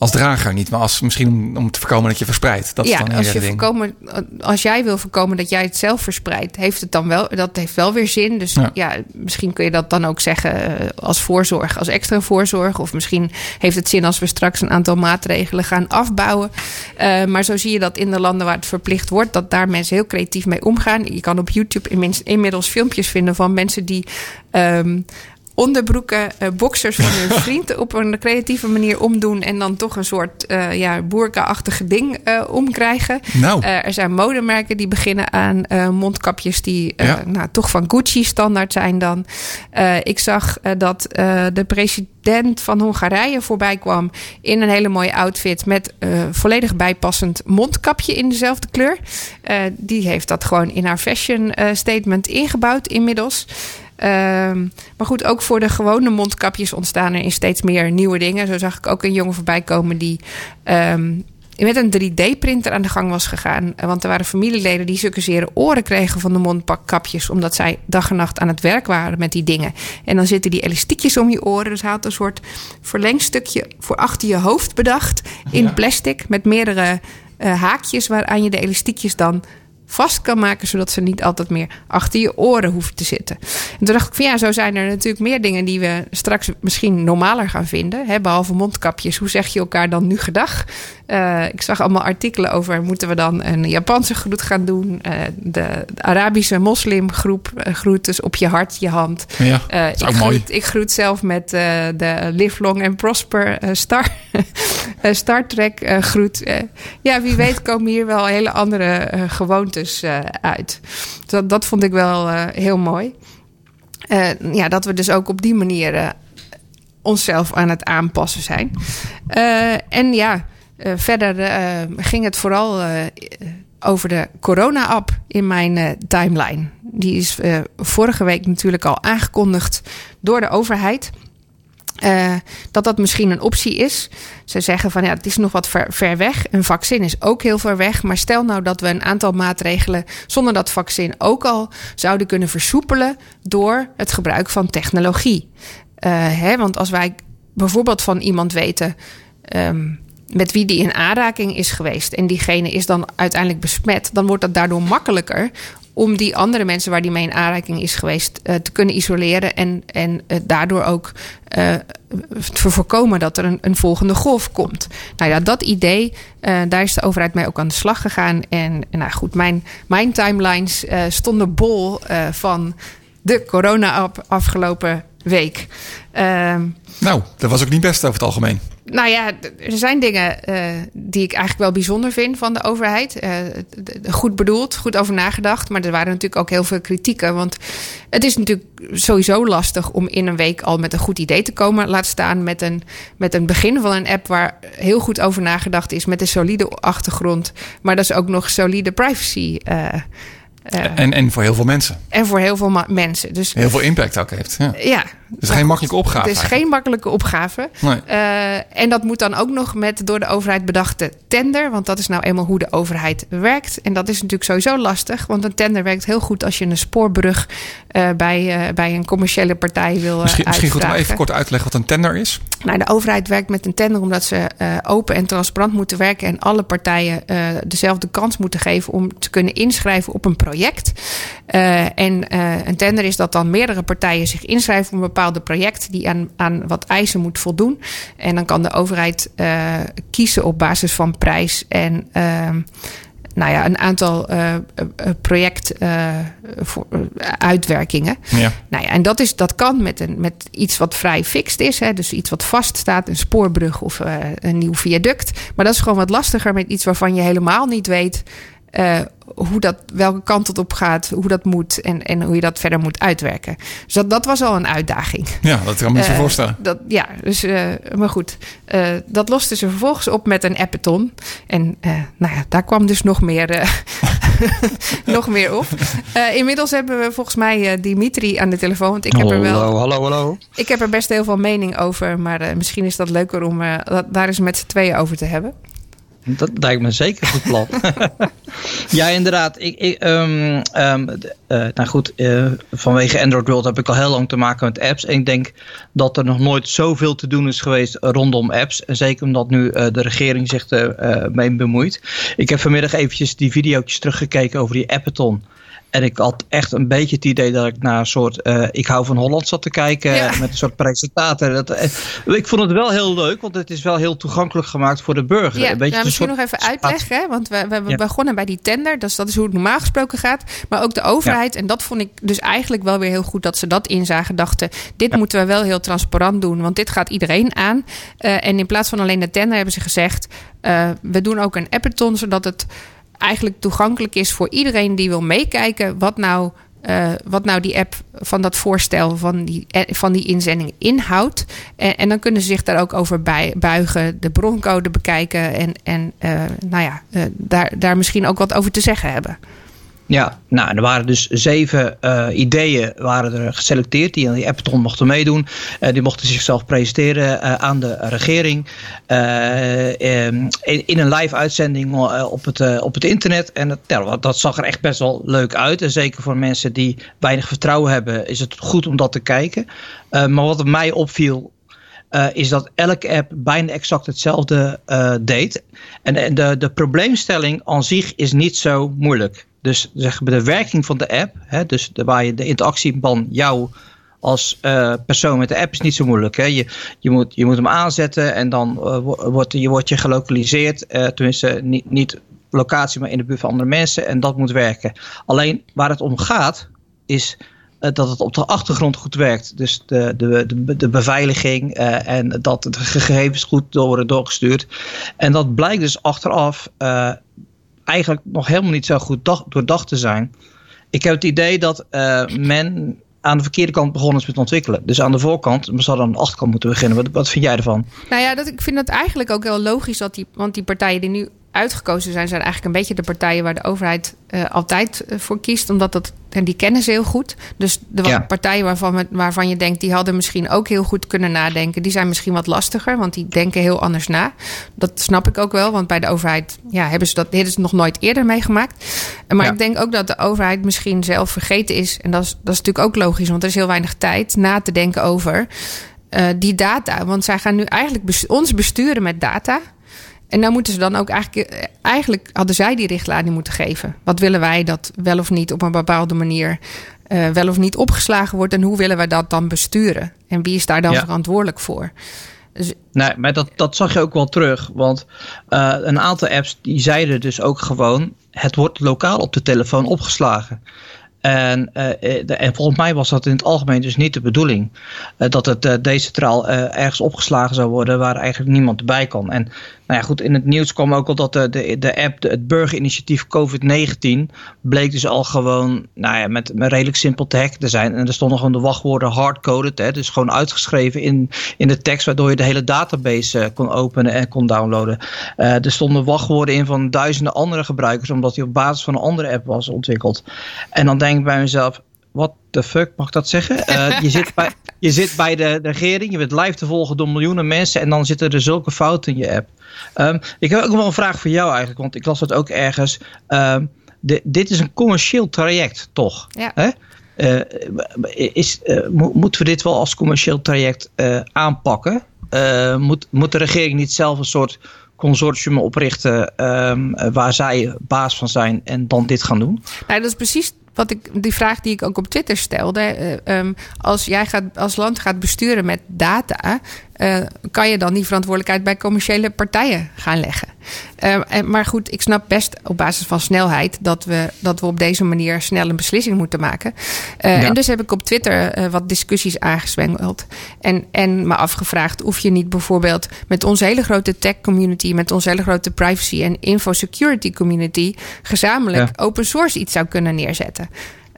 Als drager niet, maar als, misschien om, te voorkomen dat je verspreidt. Dat ja, is dan als, je voorkomen, als jij wil voorkomen dat jij het zelf verspreidt, heeft het dan wel, dat heeft wel weer zin. Dus ja. Ja. misschien kun je dat dan ook zeggen uh, als voorzorg, als extra voorzorg. Of misschien heeft het zin als we straks een aantal maatregelen gaan afbouwen. Uh, maar zo zie je dat in de landen waar het verplicht wordt, dat daar mensen heel creatief mee omgaan. Je kan op YouTube inmiddels filmpjes vinden van mensen die. Um, onderbroeken, uh, boxers van hun vriend op een creatieve manier omdoen en dan toch een soort uh, ja, boerka-achtige ding uh, omkrijgen. Nou. er zijn modemerken die beginnen aan mondkapjes die Ja. nou, toch van Gucci standaard zijn dan. ik zag dat de president van Hongarije voorbij kwam in een hele mooie outfit met volledig bijpassend mondkapje in dezelfde kleur. die heeft dat gewoon in haar fashion statement ingebouwd inmiddels. Um, maar goed, ook voor de gewone mondkapjes ontstaan er in steeds meer nieuwe dingen. Zo zag ik ook een jongen voorbij komen die um, met een 3D-printer aan de gang was gegaan. Want er waren familieleden die zulke zere oren kregen van de mondkapjes. Omdat zij dag en nacht aan het werk waren met die dingen. En dan zitten die elastiekjes om je oren. Dus hij had een soort verlengstukje voor achter je hoofd bedacht. In Ja. plastic met meerdere uh, haakjes waaraan je de elastiekjes dan vast kan maken, zodat ze niet altijd meer achter je oren hoeven te zitten. En toen dacht ik van ja, zo zijn er natuurlijk meer dingen die we straks misschien normaler gaan vinden. Hè, behalve mondkapjes. Hoe zeg je elkaar dan nu gedag? Uh, ik zag allemaal artikelen over moeten we dan een Japanse groet gaan doen. Uh, de, de, Arabische moslimgroep uh, groet dus op je hart, je hand. Ja, dat is ik, ook mooi. groet, ik groet zelf met de Live Long and Prosper Star, Star Trek uh, groet. Uh, ja, wie weet komen hier wel hele andere gewoontes uit. Dat, dat vond ik wel heel mooi. Ja, dat we dus ook op die manier onszelf aan het aanpassen zijn. En ja, verder ging het vooral over de corona-app in mijn timeline. Die is vorige week natuurlijk al aangekondigd door de overheid. Uh, dat dat misschien een optie is. Ze zeggen van ja, het is nog wat ver, weg. Een vaccin is ook heel ver weg. Maar stel nou dat we een aantal maatregelen zonder dat vaccin ook al zouden kunnen versoepelen door het gebruik van technologie. Uh, hè, want als wij bijvoorbeeld van iemand weten. Um, met wie die in aanraking is geweest en diegene is dan uiteindelijk besmet, dan wordt het daardoor makkelijker om die andere mensen waar die mee in aanraking is geweest uh, te kunnen isoleren en, en uh, daardoor ook uh, te voorkomen dat er een, een, volgende golf komt. Nou ja, dat idee, daar is de overheid mee ook aan de slag gegaan. En, en nou goed, mijn, mijn timelines stonden bol van de corona-app afgelopen week. Ehm, nou, dat was ook niet best over het algemeen. Nou ja, er zijn dingen uh, die ik eigenlijk wel bijzonder vind van de overheid. Uh, goed bedoeld, goed over nagedacht. Maar er waren natuurlijk ook heel veel kritieken. Want het is natuurlijk sowieso lastig om in een week al met een goed idee te komen. Laat staan met een, met een begin van een app waar heel goed over nagedacht is. Met een solide achtergrond. Maar dat is ook nog solide privacy. Uh, en, en voor heel veel mensen. En voor heel veel mensen. Dus, heel veel impact ook heeft. Ja. ja het is geen makkelijke opgave. Het is geen makkelijke opgave. Nee. Uh, en dat moet dan ook nog met door de overheid bedachte tender. Want dat is nou eenmaal hoe de overheid werkt. En dat is natuurlijk sowieso lastig. Want een tender werkt heel goed als je een spoorbrug uh, bij, uh, bij een commerciële partij wil misschien, misschien goed om even kort uit te leggen wat een tender is. Nou, de overheid werkt met een tender omdat ze open en transparant moeten werken. En alle partijen dezelfde kans moeten geven om te kunnen inschrijven op een project. en een tender is dat dan meerdere partijen zich inschrijven op een bepaalde project die aan, aan wat eisen moet voldoen. En dan kan de overheid uh, kiezen op basis van prijs en uh, nou ja, een aantal uh, projectuitwerkingen. ja. Nou ja, en dat, is, dat kan met, een, met iets wat vrij fixed is. Hè, dus iets wat vaststaat, een spoorbrug of een nieuw viaduct. Maar dat is gewoon wat lastiger met iets waarvan je helemaal niet weet uh, hoe dat, welke kant het op gaat, hoe dat moet en, en hoe je dat verder moet uitwerken. Dus dat, dat was al een uitdaging. Ja, dat kan me uh, voorstellen. Dat, ja, dus, uh, maar goed. dat losten ze vervolgens op met een appeton. En nou ja, daar kwam dus nog meer, nog meer op. inmiddels hebben we volgens mij Dimitri aan de telefoon. Want ik heb er wel. Hallo, hallo, hallo. Ik heb er best heel veel mening over. Maar misschien is dat leuker om daar eens met z'n tweeën over te hebben. Dat lijkt me zeker goed plan. ja, inderdaad. Ik, ik, um, um, uh, nou goed, uh, vanwege Android World heb ik al heel lang te maken met apps. En ik denk dat er nog nooit zoveel te doen is geweest rondom apps. En zeker omdat nu uh, de regering zich ermee bemoeit. Ik heb vanmiddag eventjes die video's teruggekeken over die appathon. En ik had echt een beetje het idee dat ik naar een soort uh, Ik hou van Holland zat te kijken. Ja. Met een soort presentator. Dat, uh, ik vond het wel heel leuk, want het is wel heel toegankelijk gemaakt voor de burger. Ja, een beetje ja misschien soort... nog even uitleggen. Hè? Want we, we, we ja. begonnen bij die tender. Dus dat is hoe het normaal gesproken gaat. Maar ook de overheid. En dat vond ik dus eigenlijk wel weer heel goed dat ze dat inzagen. Dachten, dit moeten we wel heel transparant doen. Want dit gaat iedereen aan. Uh, en in plaats van alleen de tender hebben ze gezegd... we doen ook een appathon, zodat het eigenlijk toegankelijk is voor iedereen die wil meekijken wat nou, uh, wat nou die app van dat voorstel van die, van die inzending inhoudt. En, en dan kunnen ze zich daar ook over bij, buigen, de broncode bekijken en, en uh, nou ja, daar, daar misschien ook wat over te zeggen hebben. Ja, nou, er waren dus zeven uh, ideeën waren er geselecteerd die aan die Appathon mochten meedoen. Uh, die mochten zichzelf presenteren uh, aan de regering in, in, een live uitzending op, het, op het internet. En ja, dat zag er echt best wel leuk uit. En zeker voor mensen die weinig vertrouwen hebben is het goed om dat te kijken. maar wat mij opviel is dat elke app bijna exact hetzelfde deed. En, en de, de probleemstelling aan zich is niet zo moeilijk. Dus zeg maar de werking van de app, hè, dus de, waar je de interactie van jou als uh, persoon met de app is niet zo moeilijk. Hè. Je, je, moet, je moet hem aanzetten en dan uh, wordt je, wordt je gelokaliseerd. Uh, tenminste, niet, niet locatie, maar in de buurt van andere mensen. En dat moet werken. Alleen waar het om gaat, is dat het op de achtergrond goed werkt. Dus de, de, de, beveiliging en dat de gegevens goed worden doorgestuurd. En dat blijkt dus achteraf eigenlijk nog helemaal niet zo goed dag, doordacht te zijn. Ik heb het idee dat uh, men aan de verkeerde kant begonnen is met ontwikkelen. Dus aan de voorkant, we zouden aan de achterkant moeten beginnen. Wat, wat vind jij ervan? Nou ja, dat, ik vind het eigenlijk ook heel logisch dat die, want die partijen die nu uitgekozen zijn, zijn eigenlijk een beetje de partijen waar de overheid uh, altijd uh, voor kiest. Omdat dat, en die kennen ze heel goed. Dus de ja. partijen waarvan, waarvan je denkt, die hadden misschien ook heel goed kunnen nadenken. Die zijn misschien wat lastiger, want die denken heel anders na. Dat snap ik ook wel, want bij de overheid ja, hebben ze dat hebben ze nog nooit eerder meegemaakt. Maar ja. ik denk ook dat de overheid misschien zelf vergeten is. En dat is, dat is natuurlijk ook logisch, want er is heel weinig tijd na te denken over uh, die data. Want zij gaan nu eigenlijk best ons besturen met data. En dan moeten ze dan ook eigenlijk, eigenlijk hadden zij die richtlijnen moeten geven. Wat willen wij dat wel of niet op een bepaalde manier uh, wel of niet opgeslagen wordt en hoe willen wij dat dan besturen? En wie is daar dan ja. verantwoordelijk voor? Dus... Nee, maar dat, dat zag je ook wel terug. Want uh, een aantal apps die zeiden dus ook gewoon: het wordt lokaal op de telefoon opgeslagen. En, uh, de, en volgens mij was dat in het algemeen dus niet de bedoeling. Uh, dat het uh, decentraal ergens opgeslagen zou worden waar eigenlijk niemand erbij kan. En nou ja, goed, in het nieuws kwam ook al dat de, de, de app, de, het burgerinitiatief COVID-19, bleek dus al gewoon nou ja, met, met redelijk simpel te hacken te zijn. En er stonden gewoon de wachtwoorden hardcoded, hè, dus gewoon uitgeschreven in, in de tekst, waardoor je de hele database uh, kon openen en kon downloaden. Uh, er stonden wachtwoorden in van duizenden andere gebruikers, omdat die op basis van een andere app was ontwikkeld. En dan denk ik bij mezelf, what the fuck, mag ik dat zeggen? Uh, je, zit bij, je zit bij de, de regering, je bent live te volgen door miljoenen mensen en dan zitten er zulke fouten in je app. Um, ik heb ook wel een vraag voor jou eigenlijk, want ik las dat ook ergens. Um, de, dit is een commercieel traject, toch? Ja. Hè? Uh, is, uh, mo moeten we dit wel als commercieel traject uh, aanpakken? moet, moet de regering niet zelf een soort consortium oprichten um, waar zij baas van zijn en dan dit gaan doen? Nou, dat is precies wat ik, die vraag die ik ook op Twitter stelde. Um, als jij gaat, als land gaat besturen met data, uh, kan je dan die verantwoordelijkheid bij commerciële partijen gaan leggen. Uh, en, maar goed, ik snap best op basis van snelheid dat we, dat we op deze manier snel een beslissing moeten maken. Uh, ja. En dus heb ik op Twitter wat discussies aangezwengeld. En, en me afgevraagd of je niet bijvoorbeeld met onze hele grote tech community, met onze hele grote privacy en info security community, gezamenlijk ja. open source iets zou kunnen neerzetten.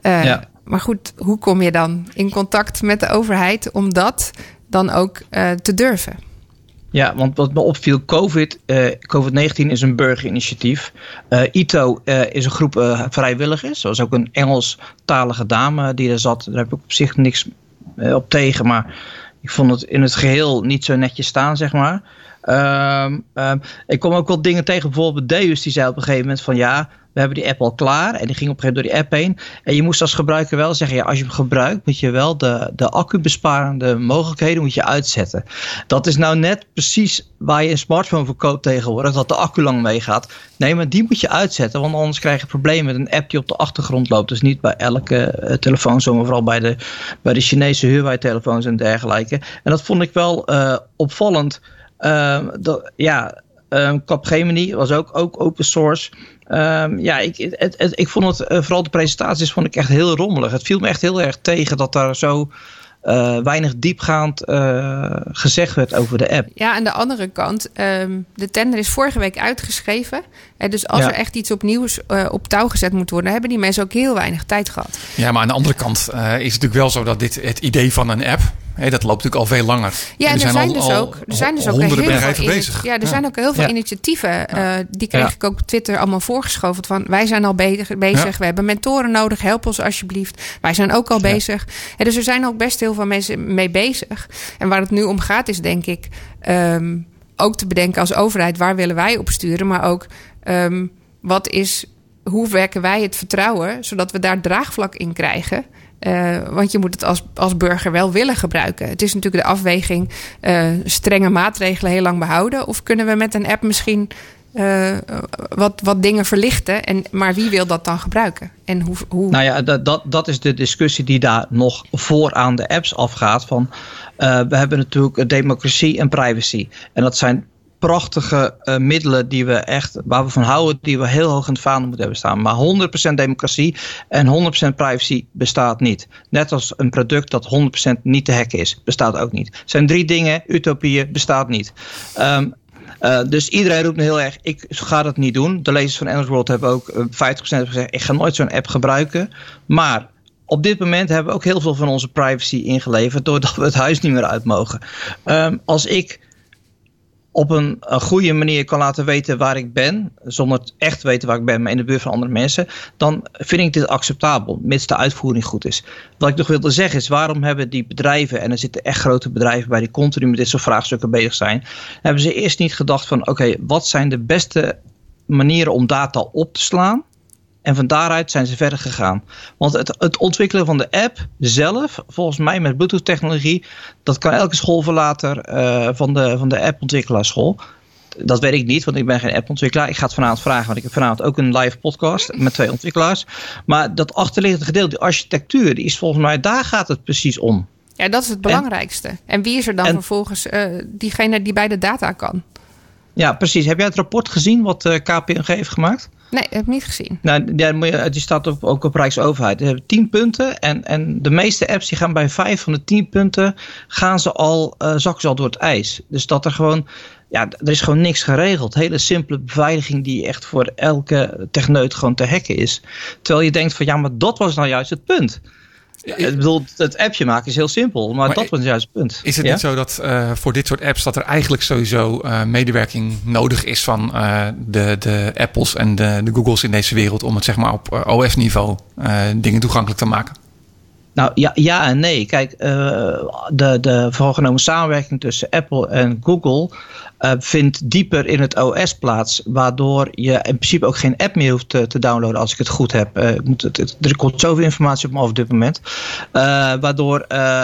ja. Maar goed, hoe kom je dan in contact met de overheid om dat dan ook uh, te durven. Ja, want wat me opviel, COVID, uh, COVID-19 is een burgerinitiatief. Uh, ITO is een groep vrijwilligers. Er was ook een Engelstalige dame die er zat. Daar heb ik op zich niks op tegen. Maar ik vond het in het geheel niet zo netjes staan, zeg maar. Um, um, ik kom ook wel dingen tegen, bijvoorbeeld Deus, die zei op een gegeven moment van ja, we hebben die app al klaar. En die ging op een gegeven moment door die app heen. En je moest als gebruiker wel zeggen, ja, als je hem gebruikt, moet je wel de, de accubesparende mogelijkheden moet je uitzetten. Dat is nou net precies waar je een smartphone verkoopt tegenwoordig, dat de accu lang meegaat. Nee, maar die moet je uitzetten, want anders krijg je problemen met een app die op de achtergrond loopt. Dus niet bij elke uh, telefoon, zomaar vooral bij de, bij de Chinese huurwijtelefoons en dergelijke. En dat vond ik wel uh, opvallend. Uh, dat, ja, um, Capgemini was ook, ook open source. Um, ja, ik, het, ik vond het, uh, vooral de presentaties vond ik echt heel rommelig. Het viel me echt heel erg tegen dat daar zo uh, weinig diepgaand uh, gezegd werd over de app. Ja, aan de andere kant, um, de tender is vorige week uitgeschreven. Dus als ja. er echt iets opnieuw uh, op touw gezet moet worden, hebben die mensen ook heel weinig tijd gehad. Ja, maar aan de andere kant is het natuurlijk wel zo dat dit het idee van een app Hey, dat loopt natuurlijk al veel langer. Ja, en er, zijn, dus ook, er zijn dus ook honderden heel bedrijven veel bezig. Ja, er ja. zijn ook heel veel ja. initiatieven. Uh, die kreeg ik ook op Twitter allemaal voorgeschoven. Van wij zijn al bezig. bezig. We hebben mentoren nodig. Help ons alsjeblieft. Wij zijn ook al bezig. En dus er zijn ook best heel veel mensen mee bezig. En waar het nu om gaat is denk ik... Um, ook te bedenken als overheid... waar willen wij op sturen? Maar ook um, wat is... Hoe werken wij het vertrouwen... zodat we daar draagvlak in krijgen... Uh, want je moet het als, als burger wel willen gebruiken. Het is natuurlijk de afweging: uh, strenge maatregelen heel lang behouden. Of kunnen we met een app misschien uh, wat, wat dingen verlichten? En, maar wie wil dat dan gebruiken? En hoe, hoe... Nou ja, dat, dat, dat is de discussie die daar nog vooraan de apps afgaat. Van, we hebben natuurlijk democratie en privacy. En dat zijn prachtige uh, middelen die we echt, waar we van houden, die we heel hoog in het vaandel moeten hebben staan. Maar 100% democratie en 100% privacy bestaat niet. Net als een product dat 100% niet te hacken is, bestaat ook niet. Het zijn drie dingen, utopieën bestaat niet. Um, uh, dus iedereen roept nu heel erg, ik ga dat niet doen. De lezers van Android World hebben ook uh, 50% gezegd, ik ga nooit zo'n app gebruiken. Maar op dit moment hebben we ook heel veel van onze privacy ingeleverd, doordat we het huis niet meer uit mogen. Um, als ik op een, goede manier kan laten weten waar ik ben, zonder echt te weten waar ik ben, maar in de buurt van andere mensen, dan vind ik dit acceptabel, mits de uitvoering goed is. Wat ik nog wilde zeggen is, waarom hebben die bedrijven, en er zitten echt grote bedrijven bij die continu met dit soort vraagstukken bezig zijn, hebben ze eerst niet gedacht van, oké, wat zijn de beste manieren om data op te slaan? En van daaruit zijn ze verder gegaan. Want het, het, ontwikkelen van de app zelf, volgens mij met Bluetooth technologie, dat kan elke schoolverlater uh, van de, van de appontwikkelaarschool. Dat weet ik niet, want ik ben geen appontwikkelaar. Ik ga het vanavond vragen, want ik heb vanavond ook een live podcast met twee ontwikkelaars. Maar dat achterliggende gedeelte, die architectuur, die is volgens mij, daar gaat het precies om. Ja, dat is het belangrijkste. En, en wie is er dan en, vervolgens uh, diegene die bij de data kan? Ja, precies. Heb jij het rapport gezien wat uh, KPMG heeft gemaakt? Nee, heb ik niet gezien. Nou, die staat op, ook op Rijksoverheid. Ze hebben tien punten. En, en de meeste apps die gaan bij vijf van de tien punten. gaan ze al, uh, zakken ze al door het ijs. Dus dat er gewoon. Ja, er is gewoon niks geregeld. Hele simpele beveiliging die echt voor elke techneut gewoon te hacken is. Terwijl je denkt van ja, maar dat was nou juist het punt. Ja, ik bedoel, het appje maken is heel simpel, maar, maar dat was juist het punt. Is het ja? niet zo dat uh, voor dit soort apps dat er eigenlijk sowieso uh, medewerking nodig is van uh, de, de Apples en de, de Googles in deze wereld om het zeg maar op OS-niveau dingen toegankelijk te maken? Nou ja, ja en nee. Kijk, uh, de, de voorgenomen samenwerking tussen Apple en Google uh, vindt dieper in het OS plaats. Waardoor je in principe ook geen app meer hoeft te, te downloaden als ik het goed heb. Moet het, het, er komt zoveel informatie op me af op dit moment. waardoor,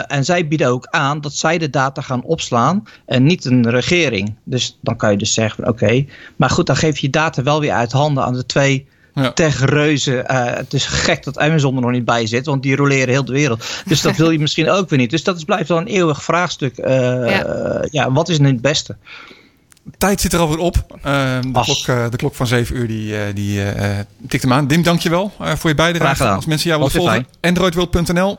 en zij bieden ook aan dat zij de data gaan opslaan en niet een regering. Dus dan kan je dus zeggen oké. Maar goed, dan geef je data wel weer uit handen aan de twee ja. techreuzen. Uh, het is gek dat Amazon er nog niet bij zit, want die roleren heel de wereld. Dus dat wil je misschien ook weer niet. Dus dat is, blijft wel een eeuwig vraagstuk. Uh, ja. Ja, wat is nu het beste? Tijd zit er alweer op. de, klok, de klok van 7 uur die, die tikt hem aan. Dim, dankjewel voor je bijdrage. Als mensen jou willen volgen, androidworld.nl.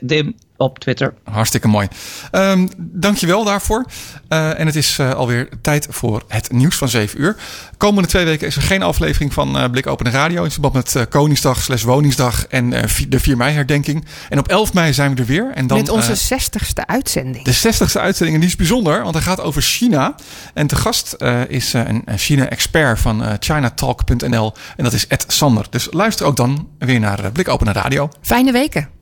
Dim op Twitter. Hartstikke mooi. Um, dankjewel daarvoor. Uh, en het is uh, alweer tijd voor het nieuws van 7 uur. Komende twee weken is er geen aflevering van uh, Blik Open Radio... in verband met Koningsdag slash Woningsdag en de 4 mei herdenking. En op 11 mei zijn we er weer. En dan, met onze 60ste uitzending. De 60ste uitzending. En die is bijzonder, want hij gaat over China. En te gast is een China-expert van chinatalk.nl. En dat is Ed Sander. Dus luister ook dan weer naar Blik Open Radio. Fijne weken.